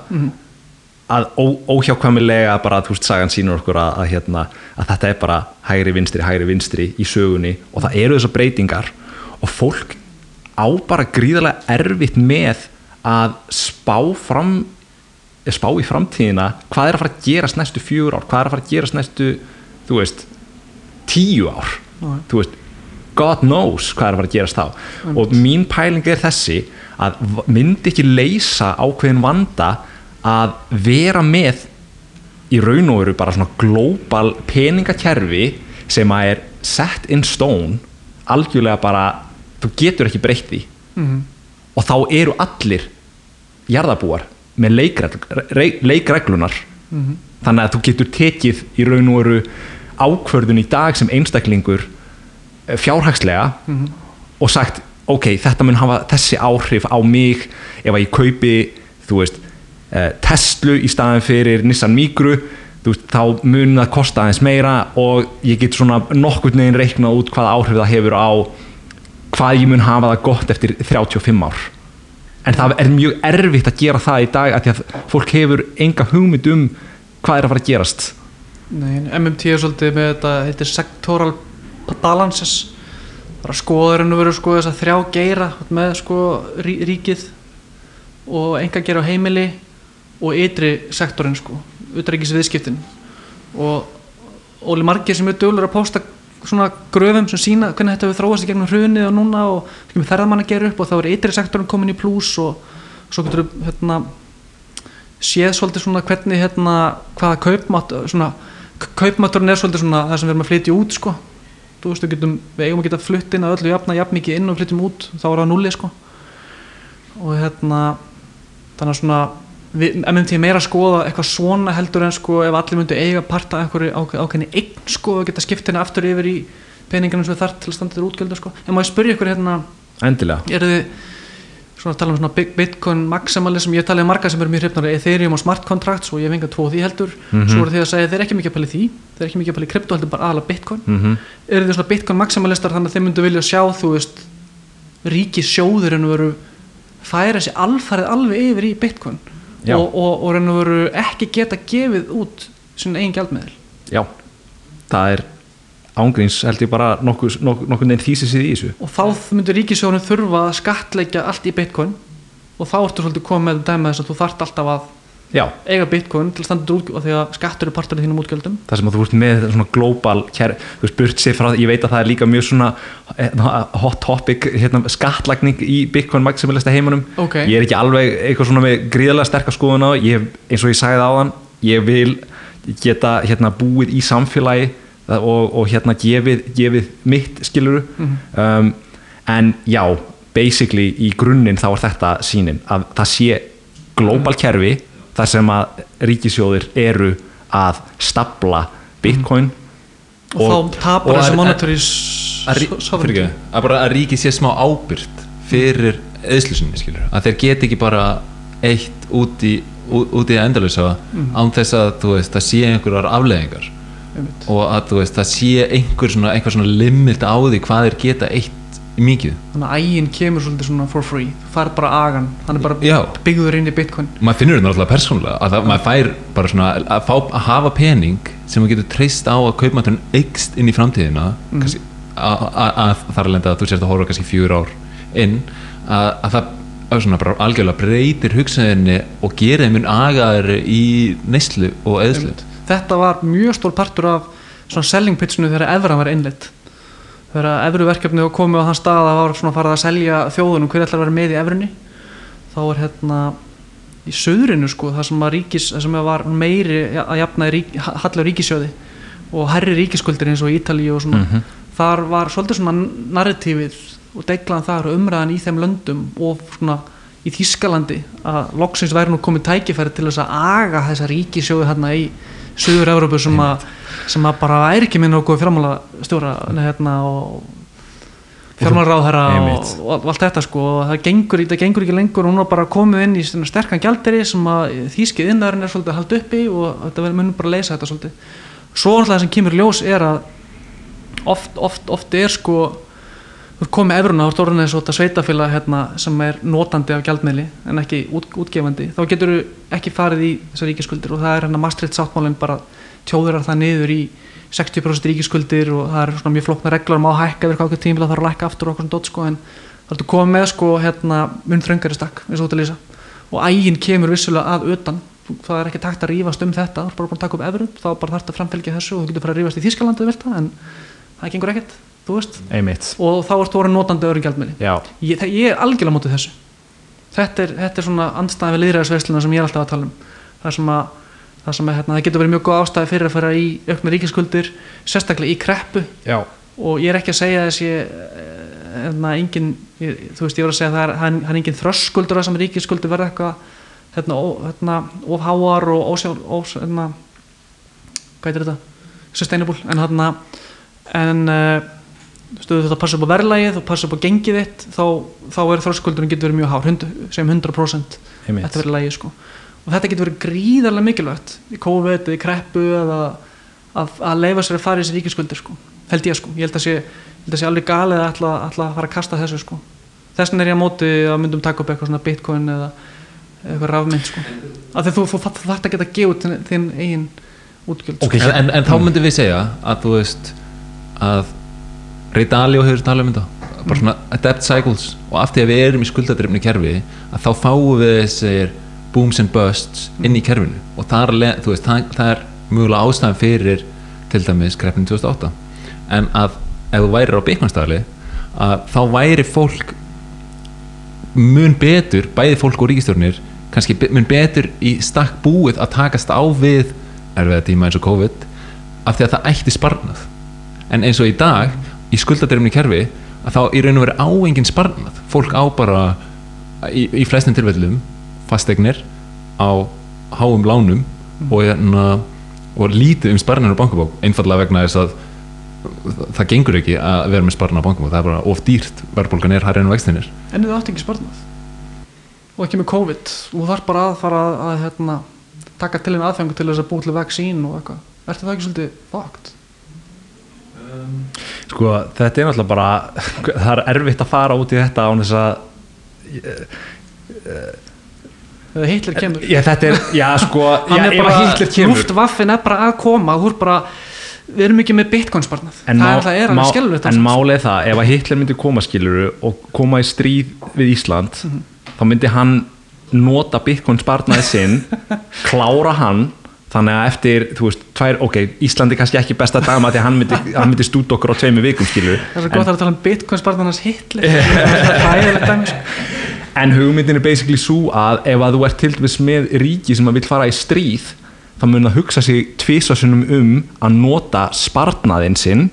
að ó, óhjákvæmilega bara þú veist sagan sínur okkur að, að, hérna, að þetta er bara hægri vinstri, hægri vinstri í sögunni og það eru þessar breytingar og fólk á bara gríðarlega erfitt með að spá fram spá í framtíðina hvað er að fara að gerast næstu fjögur ár hvað er að fara að gerast næstu veist, tíu ár. Veist, God knows hvað er að fara að gerast þá. Og mín pæling er þessi að myndi ekki leysa ákveðin vanda að vera með í raun og veru bara svona global peningakerfi sem að er set in stone algjörlega bara, þú getur ekki breytt því. Mm. og þá eru allir jarðabúar með leikregl, rei- leikreglunar þannig að þú getur tekið í raun og veru ákvörðun í dag sem einstaklingur eh, fjárhagslega og sagt ok, þetta mun hafa þessi áhrif á mig ef að ég kaupi þú veist, eh, Tesla í staðin fyrir Nissan Micro veist, þá mun það kosta aðeins meira og ég get svona nokkurn veginn reiknað út hvaða áhrif það hefur á hvað ég mun hafa það gott eftir 35 ár. En það er mjög erfitt að gera það í dag af því að fólk hefur enga hugmynd um hvað er að fara að gerast. Nei, MMT er svolítið með þetta heitir sectoral balances. Það er að skoða raun og veru sko þess að þrjá geira með sko rí, ríkið og enga gera á heimili og ytri sektorinn sko utrækis viðskiptin og Óli Margir sem er dölur að posta svona gröfum sem sína hvernig þetta hefur þróast í gegnum hrunið og núna og þerðmann að gera upp og þá er ytri sektorinn komin í plús og svo getur hérna séð svolítið svona hvernig hérna hvaða kaupmátt svona kaupmátturinn er svolítið svona það sem við erum að flytja út sko. Þú veist við getum við eigum að geta flutt inn að öllu jafna jafn mikið inn og flytjum út þá er það nulli sko. Og hérna þannig að svona við er meira að skoða eitthvað svona heldur en sko ef allir myndu eiga parta einhverju ákveð, ákveðni eign sko og geta skipt henni aftur yfir í peningarnir sem við þarf til að standa þér útgjöldu sko. En má ég spyrja ykkur hérna endilega. eru þið svona að tala um svona bitcoin maximalism ég talaði um marga sem eru mjög hrifnar ethereum og smart contracts og ég hef enga tvo því heldur. Svo eru þið að segja þeir eru ekki mikið að pæli því þeir eru ekki mikið að pæli krypto heldur bara aðalega bitcoin. Mm -hmm. eru þið svona bitcoin maximalistar þannig að þeir myndu vilja sjá þú veist ríki sjóður en veru færa sér alfarið alveg yfir í bitcoin. Og, og, og og veru ekki geta gefið út sinna eigin gjaldmiðl já, það er ángríns held ég bara nokkuð neginn þýsið sér í þessu. Og þá myndur ríkisjónu þurfa að skattleggja allt í bitcoin og þá ertu svolítið komið með dæma þess að þú þart alltaf að já, eiga bitcoin til að standa út og því að skattur er partur af þínum útgjöldum? Það sem að þú ert með svona global kjær, þú veist, burt sér frá, ég veit að það er líka mjög svona eh, hot topic hérna, skattlagning í Bitcoin maximalista heimunum Ok. ég er ekki alveg eitthvað svona með gríðarlega sterkar skoðun á, það. ég, eins og ég sagði áðan ég vil geta hérna búið í samfélagi og, og hérna gefið, gefið mitt skiluru um, en já basically í grunninn þá er þetta sínin að það sé global kerfi þar sem að ríkisjóðir eru að stapla bitcoin og, þá tapar og þessi monetary sovereignty. að, bara að ríki sé smá ábyrgt fyrir eðslusinni skilur að þeir geti ekki bara eitt út í, út, í að endalösa án þess að þú veist það sé einhverjar afleðingar Einmitt. og að þú veist það sé einhver svona, einhver svona limit á því hvað þeir geta eitt í mikið? Þannig að ægin kemur svolítið svona for free. Þú fær bara agan, hann er bara Já. byggður inn í bitcoin. Maður finnur þetta náttúrulega persónulega að það, maður fær bara svona að, fá, að hafa pening sem maður getur treyst á að kaupmátturinn eikst inn í framtíðina. Mhm. kannski, að, að, að þar að lenda að þú sérst að horfa kannski fjör ár inn að, að það bara algjörlega breytir hugsaðinni og gerir þeim mun agaðri í neyslu og eðslu þetta var mjög stór partur af svona selling pitchinu þegar Evran var innleitt þegar Evru verkefni og komið á þann stað að það var svona farið að selja þjóðunum hver ætlar að vera með í Evrunni þá er hérna í söðrinu sko það sem, að ríkis, það sem var meiri að jafna rík, hallar ríkisjóði og herri ríkiskuldir eins og Ítalíu og svona þar var svolítið svona narratífið og deglaðan þar umræðan í þeim löndum og svona í Þískalandi að loksins væri nú komið tækifæri til þess að aga þessa ríkisjóði hérna í Suður Evrópu sem að, sem að bara er ekki minn okkur fjármála stjóra hérna og fjármálaráðherra og, og allt þetta sko og það gengur, það gengur ekki lengur. Og hún er bara komið inn í sterkan gjalderi sem að þýskið innarinn er svolítið halda uppi og þetta verður munum bara að leysa þetta svolítið. Svo alltaf það sem kemur ljós er að oft, oft, oft er sko þú ert komið efruna á stórunni þessu þetta sveitafélag hérna, sem er notandi af gjaldmiðli en ekki út, útgefandi. Þá getur þú ekki farið í þessar ríkiskuldir og það er hérna Maastricht sáttmálinn bara tjóðurar það niður í 60% ríkiskuldir og það er svona mjög flókna reglur um að hækka yfir hvað tímil að það er að lækka aftur og okkur svona dót sko en það ertu komið með sko hérna mun þröngari stakk eins og þú ert að lýsa. Og ægin kemur vissulega að utan. Það er ekki takt að rífast um þetta þú er bara búin að taka upp efru þá bara þarf að framfylgja þessu og þú getur fara að rífast í þú vilt það, en það gengur ekkert. þú veist. Einmitt. Og þá ertu orðin notandi öðrum gjaldmiðli. Já, ég, það- ég er algjörlega mótið þessu. Þetta er, þetta er svona andstæði við liðræðisveisluna sem ég er alltaf að tala um. Það sem að það, sem að, hérna, það getur verið mjög góð ástæði fyrir að fara í aukna ríkiskuldir sérstaklega í kreppu. Já, og ég er ekki að segja þessi hérna, engin, ég, þú veist ég var að segja að það er, hann, hann er engin þröskuldur að þessum ríkiskuldur verða eitthvað hérna, hérna, of háar og ósjál ós, hérna, hvað er þetta? Sustainable en hérna en uh, stöðu þetta að passa upp á verðlægið og passa upp á gengið þitt þá, þá er þröskuldurinn getur verið mjög hár hund, sem 100% einmitt. Þetta verið lægi sko. Og þetta getur verið gríðarlega mikilvægt í COVID eða í kreppu eða að, að leifa sér að fara í þessi ríkiskuldir sko. Held ég sko, ég held að sé, að sé alveg galið að ætla, að fara að kasta þessu sko. Þess vegna er ég á móti að myndum taka upp eitthvað svona bitcoin eða eitthvað rafmynd sko. Því þú, þú þarft að geta gefa út þinn, eigin útgjöld Ok, sko. en, en, en þá myndum við segja að þú veist að Ray Dalio hefur talað um þetta. Bara svona debt cycles. Og af því að við erum í skuldadrifni kerfi að þá fáum við þessir booms and busts inn í kerfinu. Og þar, veist, það, það er mögulega ástæðan fyrir til dæmis kreppin 2008 en að ef þú værir á byggnastæðli að þá væri fólk mun betur, bæði fólk og ríkistjórnir kannski mun betur í stakk búið að takast á við erfiða tíma eins og COVID af því að það ætti sparnað. En eins og í dag í skuldadreifni kerfi að þá í raun og veru á engin sparnað. Fólk á bara í, í flestum tilfellum fasteignir á háum lánum og, hérna, og lítið um sparnar á bankabók einfallega vegna þess að það gengur ekki að vera með sparnar á bankabók. Það er bara of dýrt, verðbólgan er hærri en vextinir en þú átt ekki sparnað? Og ekki með COVID? Þú þarf bara að fara að, að hérna, taka til einn aðfengu til þess að búið til vaksín og eitthvað. Ertu það ekki svolítið fucked? sko þetta er náttúrulega bara það er erfitt að fara út í þetta án þess að eða Hitler kemur já, þetta er, já sko hann já, er bara, að Hitler kemur luftvaffin er bara að koma er bara, við erum ekki með bitcoin sparnað en, það má, er, það er alveg skelvilegt en málið það ef að Hitler myndi koma skiluru og koma í stríð við Ísland Mhm. þá myndi hann nota Bitcoin sparnaði sinn klára hann þannig að eftir, þú veist, tvær, ok Íslandi kannski ekki besta dama því að hann myndi, hann myndi stúta okkur á tveimu vikum skilur það er gott að tala um bitcoin sparnað hans Hitler. Það hægilegt dæmi sko. en hugmyndin er basically svo að ef að þú ert til dæmis með ríki sem að vil fara í stríð þá mun það hugsa sig tvisasunum um að nota sparnaðinn sinn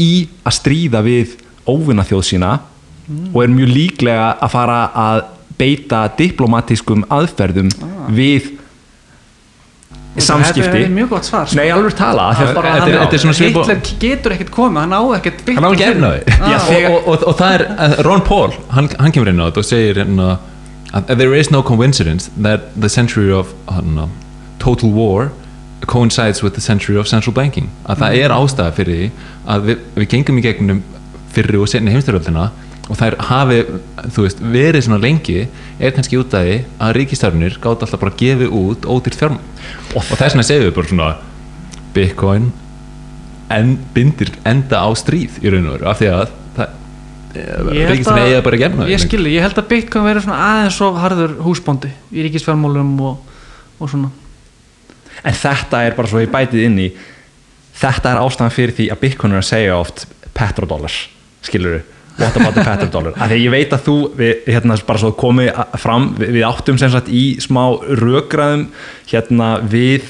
í að stríða við óvinna þjóð sína og er mjög líklega að fara að beita diplomatískum aðferðum við samskipti. Þetta er mjög gott svar sko. Nei, alveg tala er- er Hitler getur ekkert komið, hann á ekkert hann á ekki efna á því. Og, og, og, og það er Ron Paul, hann, hann kemur inn á þetta og segir hérna að there is no coincidence that the century of uh, total war coincides with the century of central banking. Að það er ástæða fyrir því að við, við gengum í gegnum fyrri og senni heimstyröldina og þær hafi þú veist, verið svona lengi er kannski út af því að ríkistarfinir gátt alltaf bara að gefi út ódýrt fjárm og, og þess vegna segjum við bara svona Bitcoin en bindir enda á stríð í raun og veru af því að ríkistarfinir að- eiga bara að gefna Ég skilji, ég held að Bitcoin verður svona aðeins of harður húsbóndi í ríkisfjármálum og, og svona. En þetta er bara svo ég bætið inn í þetta er ástæðan fyrir því að Bitcoin er að segja oft petrodollars, skilur what about the petrodollar, af því ég veit að þú við, hérna bara svo komið a- fram við, við áttum sem sagt í smá rökraðum hérna við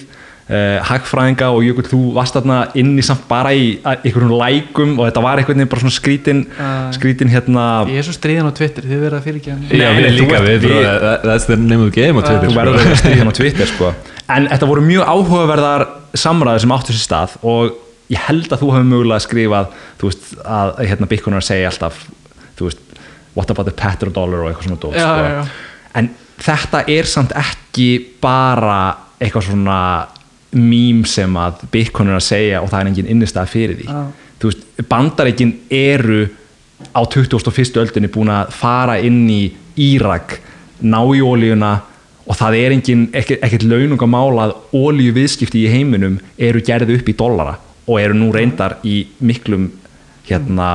uh, hagfræðinga og Jökull þú varst þarna inni samt bara í einhverjum lækum og þetta var einhvern veginn bara svona skrítin Já. skrítin hérna Ég er svo stríðan á Twitter, þið verða að fyrirgefa mér. Já, við líka við, við- við that- that's the name of the game á Twitter þú sko. verður að stríða á Twitter sko. en þetta voru mjög áhugaverðar samræðir sem áttu sér stað og ég held að þú hefur mögulega skrifað þú veist að hérna að segja alltaf þú veist what about the petrodollar og eitthvað svona dót sko. en þetta er samt ekki bara eitthvað svona mím sem að að segja og það er engin innistæða fyrir því Já. þú veist, bandareikin eru á 21. öldinni búin að fara inn í Írak ná í ólíuna og það er engin, ekkert, ekkert launungamála að ólíu viðskipti í heiminum eru gerði upp í dollara og eru nú reyndar í miklum hérna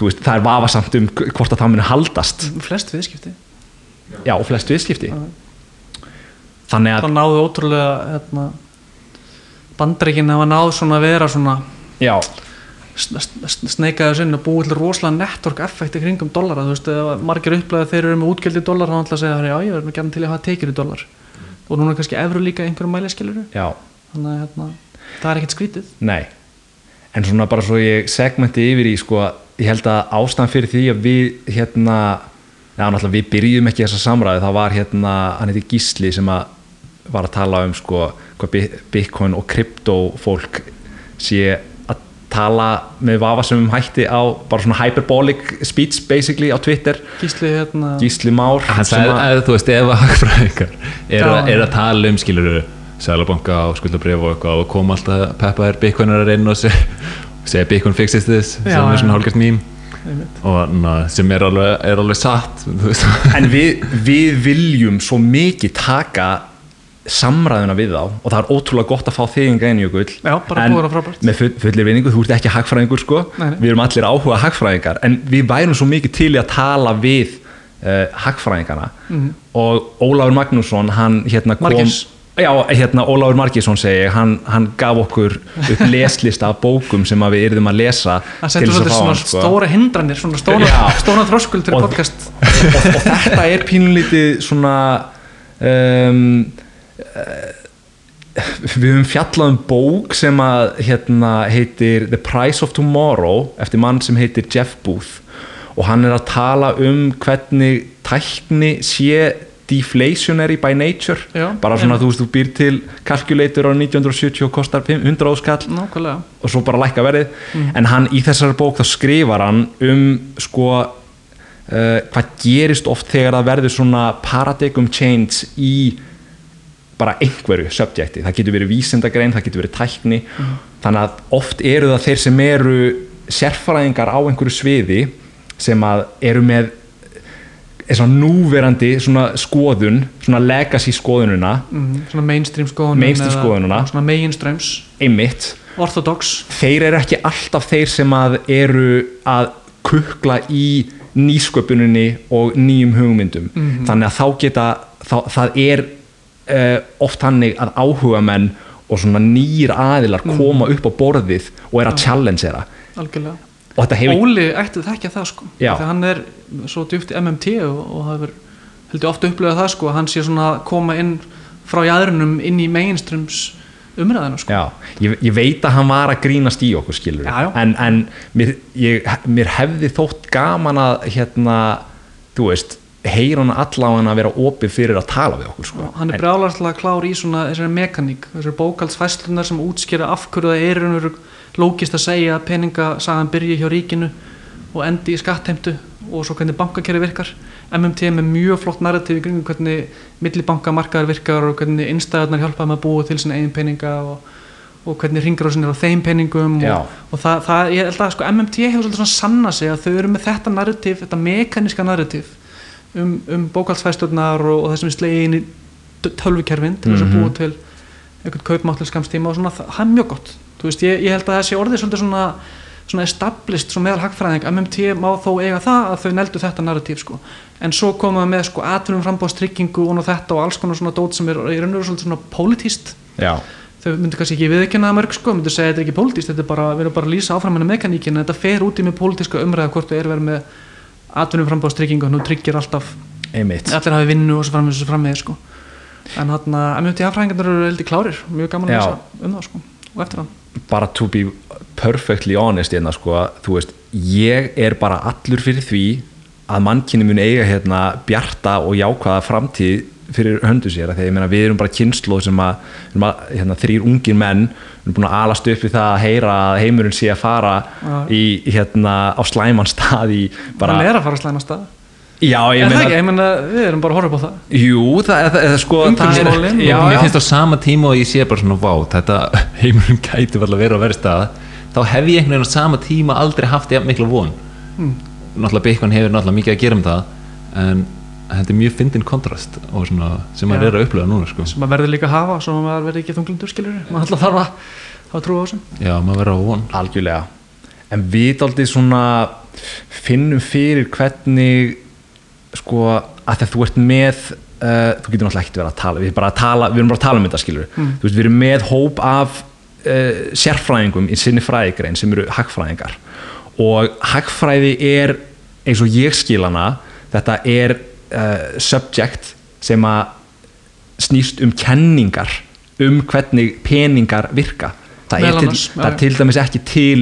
veist, það er vafasamt um hvort að það muni haldast. Flest viðskipti. já, og flest viðskipti. Þannig að Það náðu ótrúlega hérna, bandreikin hafa náð svona að vera svona já, sneikaðu sinn og búið til rosalega network effekti kringum dollara, þú veist, margir upplega þeir eru með útgjöld í dollar, þá ætla að segja já, ég er nú gæmn til að hafa tekjur í dollar. Og núna er kannski evru líka í einhverjum mæliskiluru þannig að hérna, það er ekkert skrítið. Nei. En svona bara svo ég segmenti yfir í sko, ég held að ástæðan fyrir því að við hérna já, náttúrulega við byrjum ekki þessa samræði það var hérna, hann heiti Gísli sem að var að tala um sko hvað Bi- Bitcoin og krypto fólk sé að tala með vafasumum hætti á bara svona hyperbolic speech basically á Twitter. Gísli hérna. Gísli Már hann sem sagði að- að þú veist ef er, að- er að tala um skiluru sælabanka og skuldabrif og eitthvað og koma alltaf peppaðir bitcoinar inn og segja, bitcoin fixes this sem er svona hálfgært einmitt. og na, sem er alveg, er alveg satt þú veist. en við, við viljum svo mikið taka samræðuna við þá og það er ótrúlega gott að fá þig en gæðin bara En með full, fullir vinningu, þú ert ekki hagfræðingur sko. Nei, nei. við erum allir áhuga hagfræðingar en við værum svo mikið til í að tala við uh, hagfræðingarna og Ólafur Magnússon hann hérna kom Margeirs. Já, hérna Ólafur Margísson segi hann, hann gaf okkur upp leslista af bókum sem við yrðum að lesa það til setur svolítið svona sko. stóra hindranir svona stóra, stóra þröskuld fyrir Og- podcast. og, og þetta er pínlítið svona um, uh, við höfum fjallað um bók sem að hérna, heitir The Price of Tomorrow eftir mann sem heitir Jeff Booth. Og hann er að tala um hvernig tækni sé deflationary by nature. Já, bara svona þú veist þú býr til kalkulator á 1970 og kostar 500 áskall nákvæmlega. Og svo bara lækka verðið. En hann í þessari bók þá skrifar hann um sko uh, hvað gerist oft þegar það verður svona paradigm change í bara einhverju subjekti, það getur verið vísindagrein, það getur verið tækni. Þannig að oft eru það þeir sem eru sérfræðingar á einhverju sviði sem að eru með svona núverandi svona skoðun, svona legacy skoðununa mm, svona mainstream skoðunum Mainstream skoðununa. svona mainstreams. Einmitt. Orthodox. Þeir eru ekki alltaf þeir sem að eru að kukla í nýsköpuninni og nýjum hugmyndum. Þannig að þá geta þá, það er uh, oft hannig að áhuga menn og svona nýjir aðilar koma upp á borðið og er að challengera algjörlega hefur Óli ætti þekkja það sko Já. þegar hann er svo djúpt í MMT og, og það er heldur ofta upplegað það sko að hann sé svona að koma inn frá jæðrunum inn í mainstreams umræðina sko Já, ég, ég veit að hann var að grínast í okkur skilur Já, já. en, en mér, ég, mér hefði þótt gaman að hérna, þú veist heyra hann allavega að vera opið fyrir að tala við okkur sko. hann er brjálarslega klár í svona þessari mekaník, þessari bókaldsfæslunar sem útskýra af hverju það er lógist að segja að peningasagan byrji hjá ríkinu og endi í skattheimtu og svo hvernig bankakerri virkar. MMT með mjög flott narrativ í kringum hvernig millibankamarkaðar virkar og hvernig innstæðarnar hjálpa með að búa til sinna eigin peninga og, og hvernig ringrásin er á þeim peningum Já. og, og það, það, ég held að sko, MMT hefur svolítið svona sanna sig að þau eru með þetta narrativ, þetta mekaníska narrativ um, um bókaldsfæsturnar og, og það sem er slegin í tölvukerfin til þess að búa til einhvern kaupmátt til skamstíma og svona, það, það er mjög gott veist, ég, ég held að þessi svolítið svona svona established, svona meðal hagfræðing MMT má þó eiga það að þau neldu þetta narratív sko, en svo komaðu með sko atvinnum frambáðstryggingu og þetta og alls konar svona dót sem er í raun og svona politíst, já, þau myndu kannski ekki viðkynna það mörg sko, myndu segja þetta er ekki politíst þetta er bara, við erum bara að lýsa áfram hennar mekaníkin en þetta fer út í með politíska umræða hvort þau er verið með atvinnum frambáðstryggingu og nú tryggir alltaf, einmitt. allir hafi vinnu og svo svo framvegis sko. En hann MMT hagfræðingarnir eru heldur klárir mjög gaman að lýsa um það sko og eftir hann bara to be perfectly honest hérna sko, þú veist, ég er bara allur fyrir því að mannkynni mun eiga hérna bjarta og jákvæða framtíð fyrir höndu sér að ég meina við erum bara kynslu sem að, að hérna, þrýr ungir menn við erum búin að alast upp við það að heyra að heimurinn sé að fara Já. í hérna á slæman stað í bara, hann er að fara að slæma stað já ég meina ekki, ég meina, við erum bara að horfa upp á það. Jú, það, það, það sko það er, já, mér já, finnst á sama tíma og ég sé bara svona vá, þetta heimurinn gæti vel að vera á verið stað. Þá hef ég einhvern veginn á sama tíma aldrei haft jafn mikla von. Mm. náttúrulega Bitcoin hefur náttúrulega mikið að gera um það en þetta er mjög fyndin kontrast og svona, sem maður er að upplöða núna sko. sem maður verður líka að hafa svo maður verður ekki þunglindur skilur maður alltaf þarf að hafa trú á þessum já, maður verður á von. Algjörlega. En við svona finnum fyrir hvernig sko að þegar þú ert með uh, þú getur náttúrulega ekkert verið að tala við að tala, við erum bara að tala um þetta skilur Mm. veist, við erum með hóp af uh, sérfræðingum í sinni fræðigrein sem eru hagfræðingar. Og hagfræði er eins og ég skil hana þetta er uh, subject sem að snýst um kenningar um hvernig peningar virka. Það er, til, það er til dæmis ekki til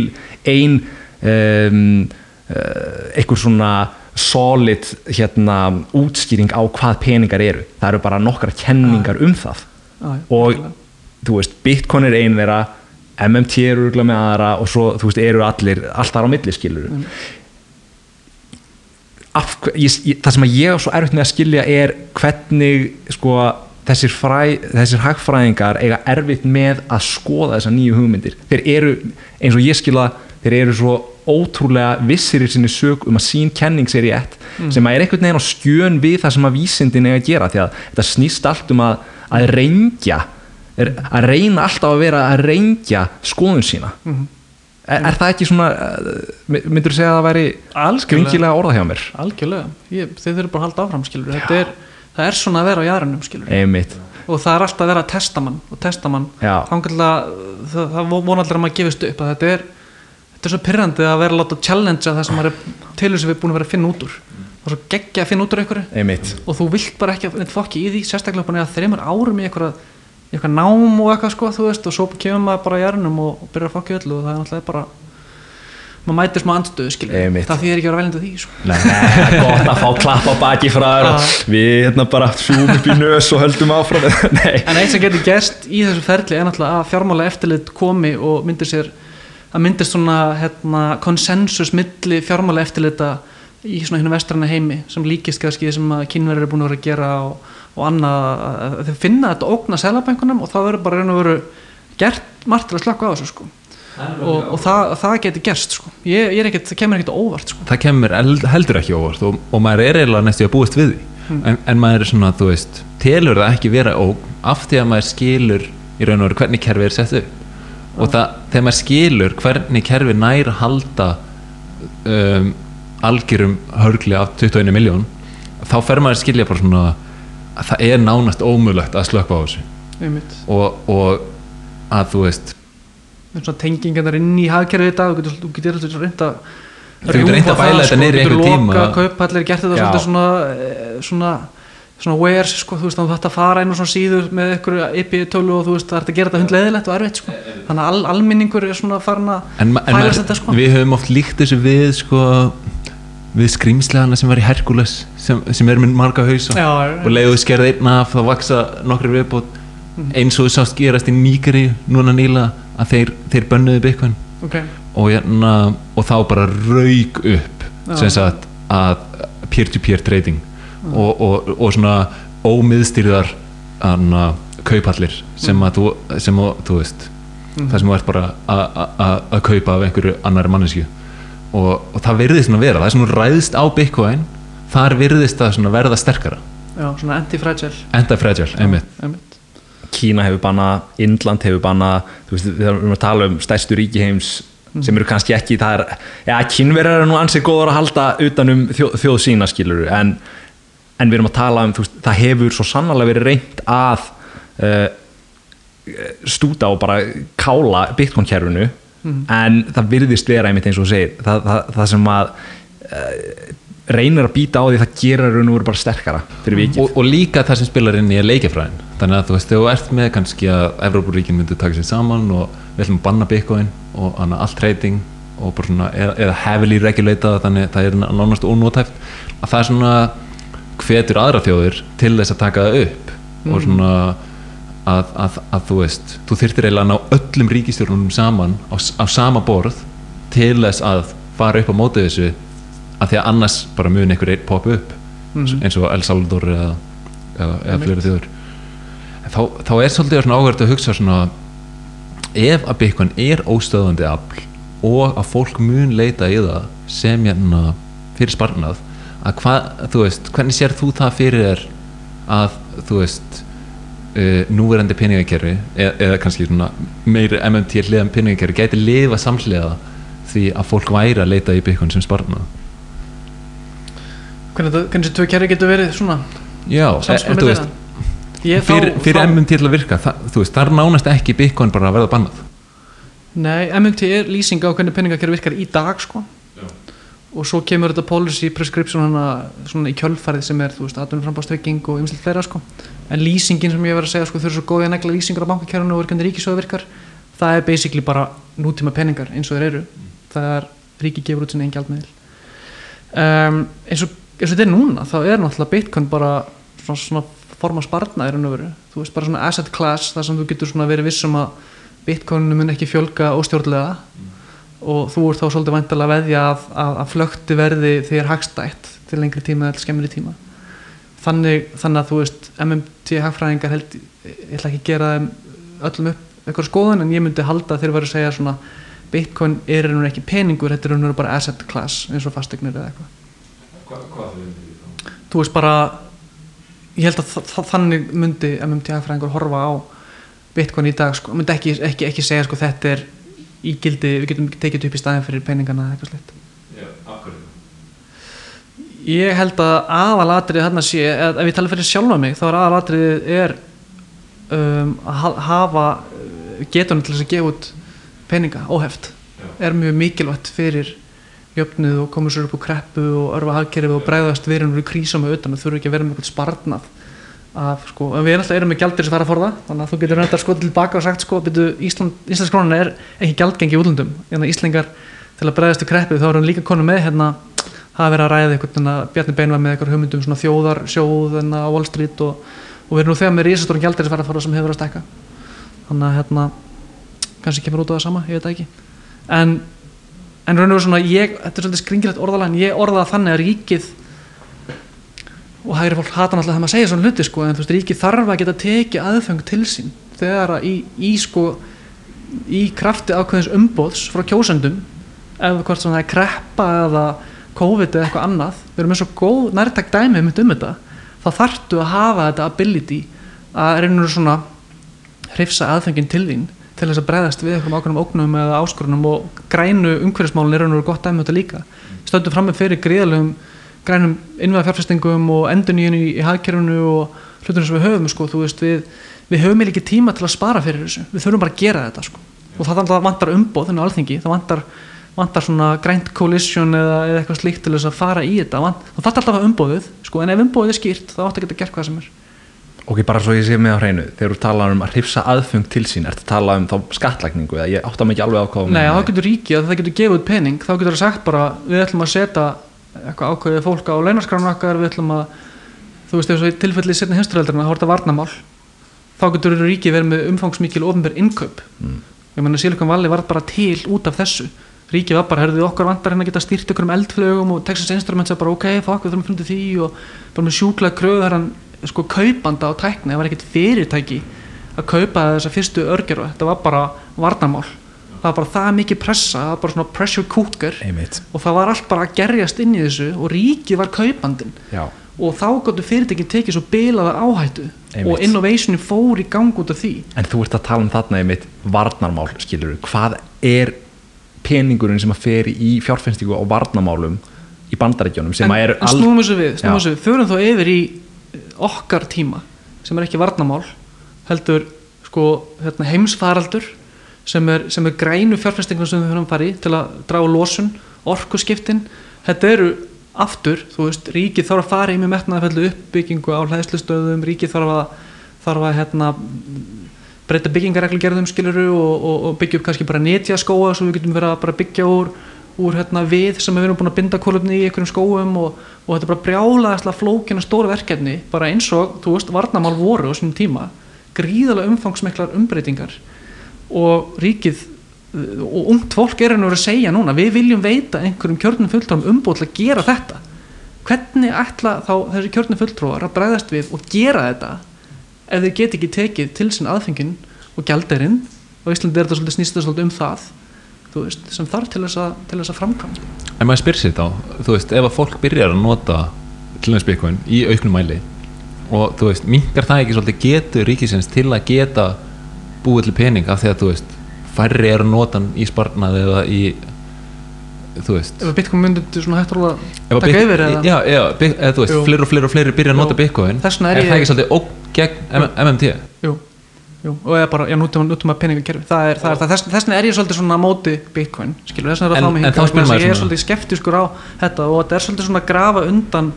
ein um, uh, einhver svona solid hérna útskýring á hvað peningar eru. Það eru bara nokkra kenningar um það. Já, og algjörlega. þú veist, Bitcoin er ein þeirra MMT eru með aðra og svo þú veist, eru allir, allt þar á milli skilur Mm. Af, ég, ég, það sem ég á svo erfitt með að skilja er hvernig sko þessir, fræ, þessir hagfræðingar eiga erfitt með að skoða þessar nýju hugmyndir. Þeir eru, eins og ég skilja þeir eru svo ótrúlega vissir í sinni sög um að sín kenning sér í ett sem að er einhvern veginn á skjön við það sem að vísindin eiga að gera því að þetta snýst allt um að, að reyngja er, að reyna alltaf að vera að reyngja skoðun sína. Mhm. er, er það ekki svona uh, myndur þú segja að það væri skringilega orða hjá mér? Algjörlega, ég, þeir þurfum bara að halda áfram er, það er svona að vera á jæðrunum einmitt. Og það er alltaf að vera að testa mann og testa mann það, það vona allir að maður gefist upp að þetta er, þetta er svo pyrrandi að vera að láta challengea það sem maður er til þess að við búin að vera að finna út úr. Og svo geggja að finna út úr einhverju. Og þú vilt bara ekki að fokki í því sérstaklega bara eða þreymur árum í eitthvað, nám og eitthvað sko þú veist og svo kemur maður bara í jarnum og, byrjar að fokki öllu og það er náttúrulega bara maður mætir smá andstöðu skilur það þýðir ekki að vera veljandi því sko. Nei, það er gott að fá klapp á baki frá Já. við hérna bara sjúum upp í nös og höldum áfram. En eitt sem getur gerst í þessu ferli er náttúrulega að fjármála eftirlit komi og myndir sér að myndist svona hérna, konsensus milli fjármála eftirlita í svona hinn vestræna heimi sem líkist kannski því sem að kynverður er búin að vera að gera og, og annað að að þeir finna þetta ógna selabænkunum og það verður bara raun og veru gert margt til að slaka á þessu sko. Og, og það, það getur gerst sko. Ég, ég er ekkert, það kemur ekkert óvart sko. Það kemur eld- heldur ekki óvart og, og maður er eiginlega næstu að búast við því. En, en maður er svona, þú veist telur það ekki vera óg af því að maður skilur í raun og veru hvernig kerfi er sett upp og það, þegar maður skilur hvernig kerfi nær að halda um, algjörum hörgli af 21 miljón þá fer maður að skilja bara svona að það er nánast ómulagt að slökka á þessu. Og, og að þú veist svona tengingarnar inn í hagkerfið í dag þú getur, þú getur alltaf reynd að Þú getur reynt að bæla þetta niður í getur einhvern tíma. loka, kaupallir, gert þetta svona eh, svona svona wares, sko, þú veist, þú þetta fara inn á svona síður með ykkur IP tölu og þú veist, það er að gera þetta hundleðilegt og erfitt, sko. Þannig að al, alminningur er svona farin að maður, þetta, sko. við höfum oft líkt þessu við sko, við skrýmslegana sem var í Herkules sem, sem er með marga hausa Já, og leiðu skerði einn af þá vaksa nokkri viðbót. Eins og þú sást gerast í Nígeri núna nýla að þeir, þeir bönnuðu Bitcoin. Ok, og, hérna, og þá bara rauk upp Já. sem sagt að peer-to-peer trading og, og, og svona ómiðstýrðar anna, kaupallir sem að þú, sem að, þú veist það sem þú ert bara að- að að- að kaupa af einhverju annari mannesku og, og það virðist svona vera, það sem þú ræðist á Bitcoin þar virðist það svona verða sterkara. Já, svona anti-fragile. Enda fragile, einmitt. einmitt. Kína hefur bannað, Indland hefur bannað þú veist, við erum að tala um stærstu ríki heims sem eru kannski ekki það er, já, kínverjar eru nú ansið góður að halda utanum þjóð, þjóð sína skilur en, en við erum að tala um, veist, það hefur svo sannlega verið reynt að uh, stúta og bara kála Bitcoin-kerfinu. En það virðist vera einmitt eins og segir það, það, það sem að uh, reynir að býta á því það gerir raun og veru bara sterkara fyrir vikið. Og, og líka það sem spilar inn í leikjafræðin þannig að þú veist, þegar þú ert með kannski að Evrópuríkin myndi taka sér saman og við ætlum að banna Bitcoin og allt trading og bara svona, eða, heavily regulated þannig að það er nánast ónótæft að það er svona hvetur aðra þjóðir til þess að taka það upp og svona að, að, að þú veist, þú þyrftir eiginlega að ná öllum ríkistjórnum saman á, á sama borð til þess að fara upp á móti þessu að því að annars bara mun einhver einn poppa upp eins og El Salvador eða, eða, eða fleiri þjóður þá, þá er svolítið svona áhverð að hugsa svona ef að Bitcoin er óstöðandi afl og að fólk mun leita í það sem hérna fyrir sparnað að hvað, þú veist, hvernig sér þú það fyrir þér að þú veist uh, núverandi peningakerfi eða, eða kannski svona meiri MMT hliðan peningakerfi gæti lifa samhliða því að fólk væri að leita í Bitcoin sem sparnað? Hvernig þessi tvö kerfi getur verið svona? Já, e, þú veist? Ég fyrir, fyrir þá- MMT til að virka það, þú veist, þar nánast ekki Bitcoin bara að verða bannað. Nei, MMT er lýsing á hvernig peningakerfi virkar í dag sko og svo kemur þetta policy prescription hana svona í kjölfarið sem er þú veist aðdunum frambástrygging og ymslega fleira sko. En lýsingin sem ég var að segja sko þau eru svo góðið að negla lýsingar á bankakerfinu og hvernig ríkisjóðu virkar það er basically bara nútíma peningar eins og þeir eru. Það er ríki gefur út sinni einn gjaldmiðil. Um, eins, og, eins og þetta er núna þá er náttúrulega bitcoin bara svona, svona forma sparna í raun og veru. Þú veist bara svona asset class þar sem þú getur svona verið vissum að bitcoinu mun ekki fjölga óstjórnlega og þú ert þá svolítið væntalega að veðja að, að, að flökti verði þegar hagstætt til lengri tíma eða skemmri tíma. Þannig, þannig að þú veist MMT hagfræðingar held ég ætla ekki að gera öllum upp eitthvað skoðun en ég myndi halda þeir væru að segja svona bitcoin er og veru ekki peningur þetta er og veru bara asset class eins og fastegnir eða eitthvað. Þú veist bara ég held að þa- þa- þannig myndi MMT hagfræðingur horfa á bitcoin í dag sko, myndi ekki, ekki, ekki segja sko þetta er í gildi, við getum tekið þetta upp í staðin fyrir peningana eða eitthvað slitt ég held að aðalatrið þarna sé, ef ef ég tala fyrir sjálfa mig þá er aðalatrið er um, að ha- hafa getunum til þess að gefa út peninga óheft. Er mjög mikilvægt fyrir jöfnuð og komur sér upp úr kreppu og örfa hagkerfið og bregðast við erum við krísa með utan og þurfum ekki að vera með eitthvað sparnað af, sko, við náttúrulega erum með gjaldir sem fara að forða þannig að þú getur reyndar sko tilbaka og sagt sko byrju, Ísland, Íslands krónan er ekki gjaldgengi í útlöndum. En Íslingar til að bregðast við kreppu þá erum líka konum með hérna hafa verið að ræða eitthvað hérna, Bjarni Bein var með eitthvað hugmyndum svona þjóðar sjóð hérna, á Wall Street og, og við erum nú þegar með risastóran gjaldir sem fara að forða sem hefur verið að stækka. Þannig að hérna kannski kemur út á það sama, ég veit ekki. En, en raun og veru svona ég, þetta er svolítið skringilegt orðalega en ég orða það þannig að ríkið og hægri fólk hata náttúrulega þegar maður segja svona hluti sko, en þú veist, ríkið þarf að geta tekið aðfeng til sín þegar að í, í sko í krafti ákveðins umbóðs frá kjósendum ef hvort sem það er kreppa eða COVID eða eitthvað annað við erum með svo góð nærtak dæmi um þetta þá þarftu að hafa þetta ability að reynur svona hrifsa aðfengin til þín til þess að bregðast við einhverjum ákveðnum ógnum eða áskorunum og grænu umhverfismálun er og veru gott dæmi um þetta líka. Stöndum fram með fyrir gríðalegum grænum innvæða fjárfestingum og endurnýjun í, í hagkerfinu og hlutunum sem við höfum sko, veist, við, við höfum ekki tíma til að spara fyrir þessu, við þurfum bara að gera þetta sko. og það, það vantar umboð þennan alþingi, það vantar, vantar svona grænt coalition eða, eða eitthvað slíkt til þess að fara í þetta, það þarf alltaf að umboðið sko, en ef umboðið er skýrt, þá áttu að geta gert hvað sem er. Ok, bara svo ég sé með á hreinu, þegar þú talar um að hrifsa aðfung til sín, ertu að tala um þá skattlagningu eða ég átta mig ekki alveg á þú Nei, þá getur ríkið að það getur gefið út pening þá getur það sagt bara, við ætlum að setja eitthvað ákveðið fólk á launarskránu okkar við ætlum að, þú veist, ef svo í tilfelli setna heimsturöldurinn að horta varnamál þá getur ríkið verið með umfangsmikil ofnbær innkaup. Mm. ég menna Silicon Valley var bara til út af þessu. Ríkið var bara, herðu okkar vantar hérna að geta stýrt ykkur um eldflögum og Texas Instruments er bara ok, fokk, við þurfum að fundið því og bara með sjúklega kröðar hann sko kaupanda á tækni, það var ekkert fyrirtæki að kaupa þessa fyrstu örgjöru þetta var bara varnamál það var bara það mikið pressa, það var bara svona pressure cooker. Einmitt. Og það var allt bara að gerjast inn í þessu og ríkið var kaupandinn. Já, og þá gáttu fyrirtækin tekið svo bilaða áhættu. Einmitt. og innovationin fór í gang út af því. En þú ert að tala um þarna einmitt varnarmál, skilur hvað er peningurinn sem að fer í fjárfenstingu á varnarmálum í bandarækjunum sem en, að er en snúum þessu við, snúum Já. þessu við. Förum þá yfir í okkar tíma sem er ekki varnamál heldur sko hérna, heimsfaraldur sem er, sem er grænu fjárfestingum sem við höfum farið til að draga losun orkuskiptin, þetta eru aftur, þú veist, ríkið þarf að fara í með metnaðafællu uppbyggingu á hlæðslustöðum ríkið þarf að, þarf að hérna, breyta byggingareglugerðum skiluru og, og, og byggja upp kannski bara netjaskóa svo við getum verið að byggja úr, úr hérna, við sem við erum búin að binda kólöfni í einhverjum skóum og, og þetta er bara brjálaðislega flókina stóra verkefni bara eins og, þú veist, varnamál voru á sínum tíma, gríðalega umfangsmiklar umbreytingar og ríkið og ungt fólk er hann að segja núna við viljum veita einhverjum kjörnum fulltróum umbúð til að gera þetta. Hvernig ætla þá þessi kjörnum fulltróar að bregðast við og gera þetta ef þeir get ekki tekið til sinn aðfengin og gjalderinn og Íslandi er þetta svolítið snýst þetta svolítið um það veist, sem þarf til þess að, að framkvæmda En maður spyr sér þá, þú veist, ef að fólk byrjar að nota bitcoin í auknum mæli og þú veist, minkar það ekki svolítið getur ríkisins til að geta búið til pening af því að þú veist, færri er að nota hann í sparnað eða í þú veist. Ef að Bitcoin myndi svona hægt að að taka yfir eða? Já, já, eða þú veist, fleiri og fleiri og fleiri byrja að nota bitcoin. Þess vegna er það ekki svolítið ógn gegn MMT? Jú, jú, og eða bara, já, nútum, að peningakerfi það er, það er, það, þess, þess vegna er ég svolítið svona á móti Bitcoin, skilur, þess vegna er En- það mig en hingað, þá að maður ég er svolítið skeptiskur á þetta og þetta er svolítið svona að grafa undan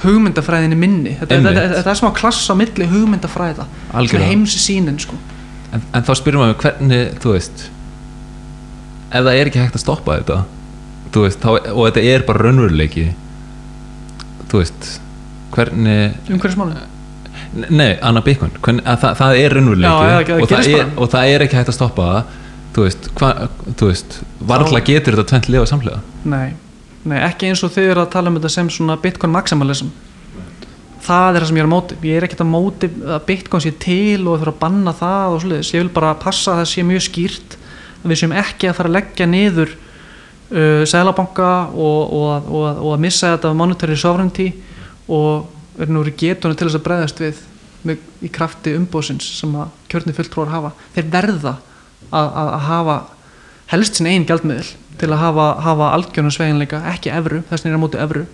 hugmyndafræðinni minni. Þetta, er smá klass á milli hugmyndafræða heimsi sínin sko. En, en þá spyrum maður hvernig, þú veist ef það er ekki hægt að stoppa þetta veist, þá, og þetta er bara raunveruleiki þú veist hvernig, umhverfismáli nei, annað bitcoin. Hvernig, að það, það er raunveruleiki og, og það er ekki hægt að stoppa það þú veist, hva, þú veist varðla getur þetta tvent lifa samlega nei, nei, ekki eins og þau eru að tala um þetta sem svona Bitcoin maximalism það er það sem ég er á móti ég er ekkert að móti að Bitcoin sé til og þurfa að banna það og svoleiðis. Ég vil bara passa að það sé mjög skýrt að við séum ekki að fara að leggja niður uh, sælabanka og, og, að- og, að- og að missa þetta monetary sovereignty og er nú verið getunni til þess að bregðast við með, í krafti umbóðsins sem að kjörni fulltrúar hafa. Þeir verða að, að, að hafa helst sinn einn gjaldmiðil til að hafa, hafa algjörnum sveginleika ekki evru, þess vegna er á móti evru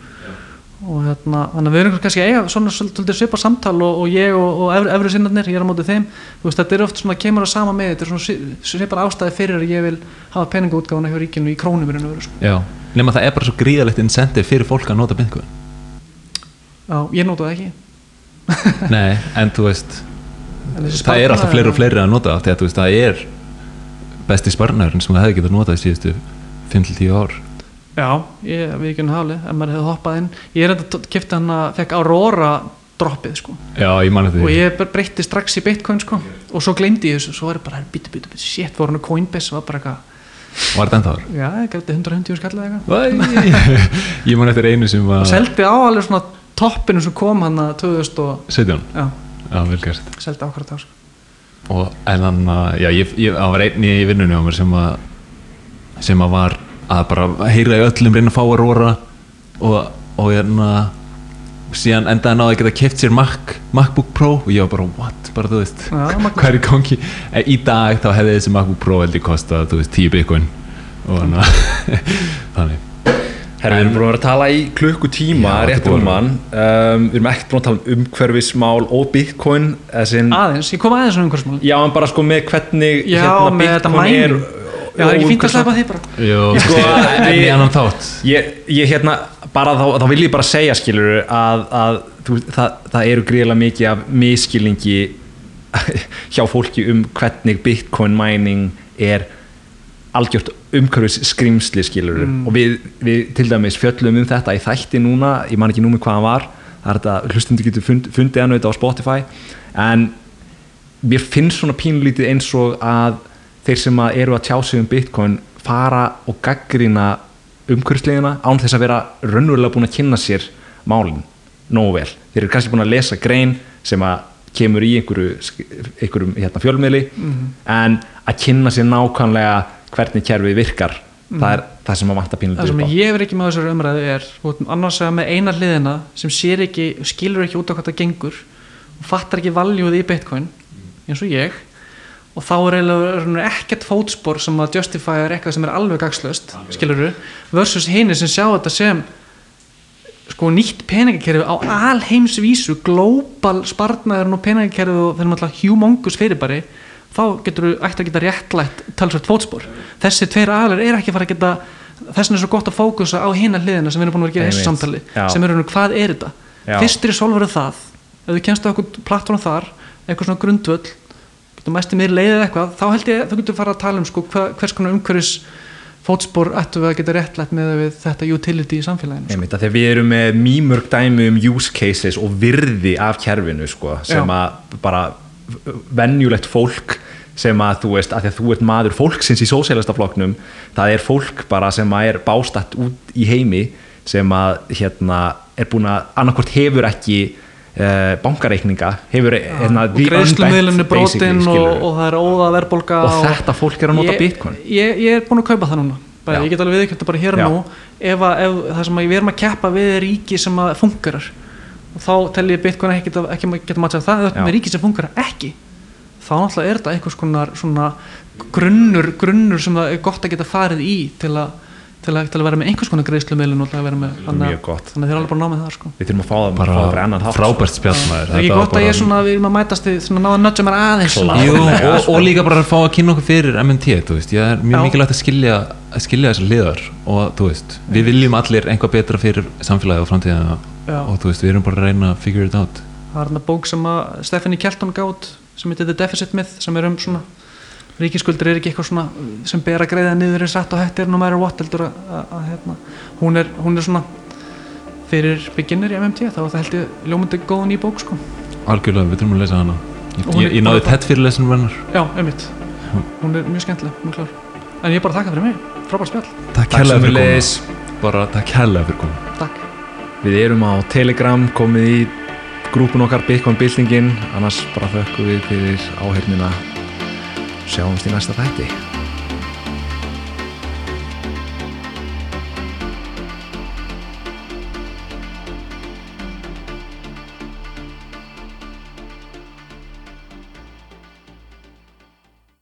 og hérna, þannig að við erum kannski að eiga svona svolítið svipa samtal og, og ég og, og evru sinnarnir, ég er á móti þeim. Þú veist, þetta er oft svona, kemur að sama með þetta er svona svi- svipar ástæði fyrir að ég vil hafa peningaútgáfuna hjá ríkinu í krónum sko. já, nema það er bara svo gríðalegt incentive fyrir fólk að nota bitcoin. Já, ég nota það ekki. Nei, en þú veist En það er alltaf fleiri og fleiri að nota að veist, það er besti sparnarinn sem það hefði getað notað í síðustu 5-10 ár Já, ég, við ekki hálið, ef maður hefði hoppað inn. Ég er þetta kipti hann að fekk Aurora droppið sko. Já, ég og ég breytti strax í Bitcoin sko. Og svo glemdi ég þessu, svo er ég bara bítu, bítu, bítu, shit, fór hann á Coinbase var bara eitthvað, var þetta ennþá þar? já, ég gæti 150 skall eða eitthvað. Ég man eftir einu sem og var seldi á alveg svona toppinu sem kom hann að 2000 og, 17, já, já, vel gert. Seldi ákvært á sko. og en hann, að- já, ég, ég var einn í vinnunni á mér sem að sem að var að bara heyra í öllum reyna að fá að róra og, og hérna síðan endaði hann á að geta keft sér Mac, MacBook Pro og ég var bara, what, bara þú veist Mac- hvað er í gangi? En í dag þá hefði þessi MacBook Pro heldur kostað, þú veist, 10 bitcoin. Og hann þannig. Herra, við erum búin að vera að tala í klukkutíma Já, rétt er rúman. Um, Við erum ekkert búin að tala um umhverfismál og bitcoin aðeins, ég kom aðeins um einhversmál Já, en bara sko með hvernig já, hérna, með bitcoin er já, það er ekki fínt að sleppa því bara? Jú, Sko, en í annan þátt. Ég, ég hérna, bara þá, þá vil ég bara segja skilur að, að þú, það, það eru gríðilega mikið af miskilningi hjá fólki um hvernig bitcoin mining er algjört umhverfis skrimsli skilur og við, við til dæmis fjöllum um þetta í þætti núna, ég man ekki númi hvað hann var það er þetta, hlustundu getur fund, fundið hann auðvitað á Spotify en mér finnst svona pínlítið eins og að þeir sem að eru að tjá sig um Bitcoin fara og gaggrina umhverfislegina án þess að vera raunverulega búin að kynna sér málin nógu vel. Þeir eru kannski búin að lesa grein sem að kemur í einhverju, einhverjum hérna, fjölmiðli en að kynna sér nákvæmlega hvernig kerfið virkar það er það sem að vanta það pínlítið sem upp á. ég er ekki með þessari umræðu er annars að með eina hliðina sem sér ekki, skilur ekki út á hvað það gengur og fattar ekki valjúð í bitcoin eins og ég og þá er eiginlega ekkert fótspor sem að justify er eitthvað sem er alveg gagslöst skilur versus hini sem sjá þetta sem sko nýtt peningakerfi á alheimsvísu global spartnaðurinn og peningakerfi og þeir eru alltaf humongous fyrirbæri þá getur þú ætti að geta réttlætt talsvært fótspor. Þessi tveir aðlar er ekki að fara að geta þess vegna er svo gott að fókusa á hina hliðina sem við erum búin að vera að gera í þessu samtali Já. sem eru hvað er þetta? Fyrstir í solveru það ef þú kemst á eitthvað plattform þar eitthvað svona grundvöll getur mæst í meiri leiðið eitthvað þá held ég þú getur fara að tala um sko, hva, hvers konar umhverfis fótspor ættum við að geta réttlætt með þetta utility í samfélaginu sko. Að þegar við erum með mýmörg dæmi um use cases og virði af kerfinu sko, sem Já. að bara venjulegt fólk sem að þú veist, að því að þú ert maður fólksins í sósélastafloknum, það er fólk bara sem að er bástatt út í heimi sem að hérna er búin að annarkvort hefur ekki bankareikninga hefur hérna, og greiðslumiðlunni brotin og, og, og það er óða verðbólga og þetta fólk er að nota ég, bitcoin. ég, ég er búin að kaupa það núna. Bara, ég get alveg viðkjönt bara hér og nú. Ef, að, ef það sem að við erum að keppa við er ríki sem að fungerar og þá tel ég bitcoin ekki, ekki geta matchað það. Já. með ríki sem fungerar ekki þá náttúrulega er þetta einhvers konar svona grunnur, grunnur sem það er gott að geta farið í til að, til að, til að vera með einhvers konar greiðslumiðlun og að vera með þannig, að þeir eru alveg bara að ná með það sko. við þurfum að fá það bara fyrir annan þátt frábært spjallmaður. Það er ekki gott að ég svona, við erum að mætast við svona náða nötja mér aðeins. Jú, og, og líka bara að fá að kynna okkur fyrir MNT, þú veist, ég er mjög mikilvægt að skilja, að skilja þessar liðar og þú veist, við viljum allir einhvað betra fyrir samfélagið og framtíðina. Og þú veist, við erum bara að reyna að figure it out. Það er þarna bók sem að Stephanie Kelton gátt sem heitir The Deficit Myth sem er um svona ríkiskuldur er ekki eitthvað svona sem ber að greiða niður en satt og hætti er no matter what heldur að, að, að hérna, hún, er, hún er svona fyrir beginner í MMT þá það held ég ljómandi góðan í bók sko. Algjörlega, við þurfum að lesa hana. Ég, ég, náði tett fyrir lesunum hennar. Já, einmitt, hún er mjög skemmtileg mjög klár, en ég er bara að þakka fyrir mig. Frábært spjall, Takk kærlega fyrir komuna. Bara takk kærlega fyrir takk. Við erum á Telegram, komið í grúpun okkar Bitcoin Bildingin annars bara þökkum við fyrir áhörnina sjáumst í næsta þætti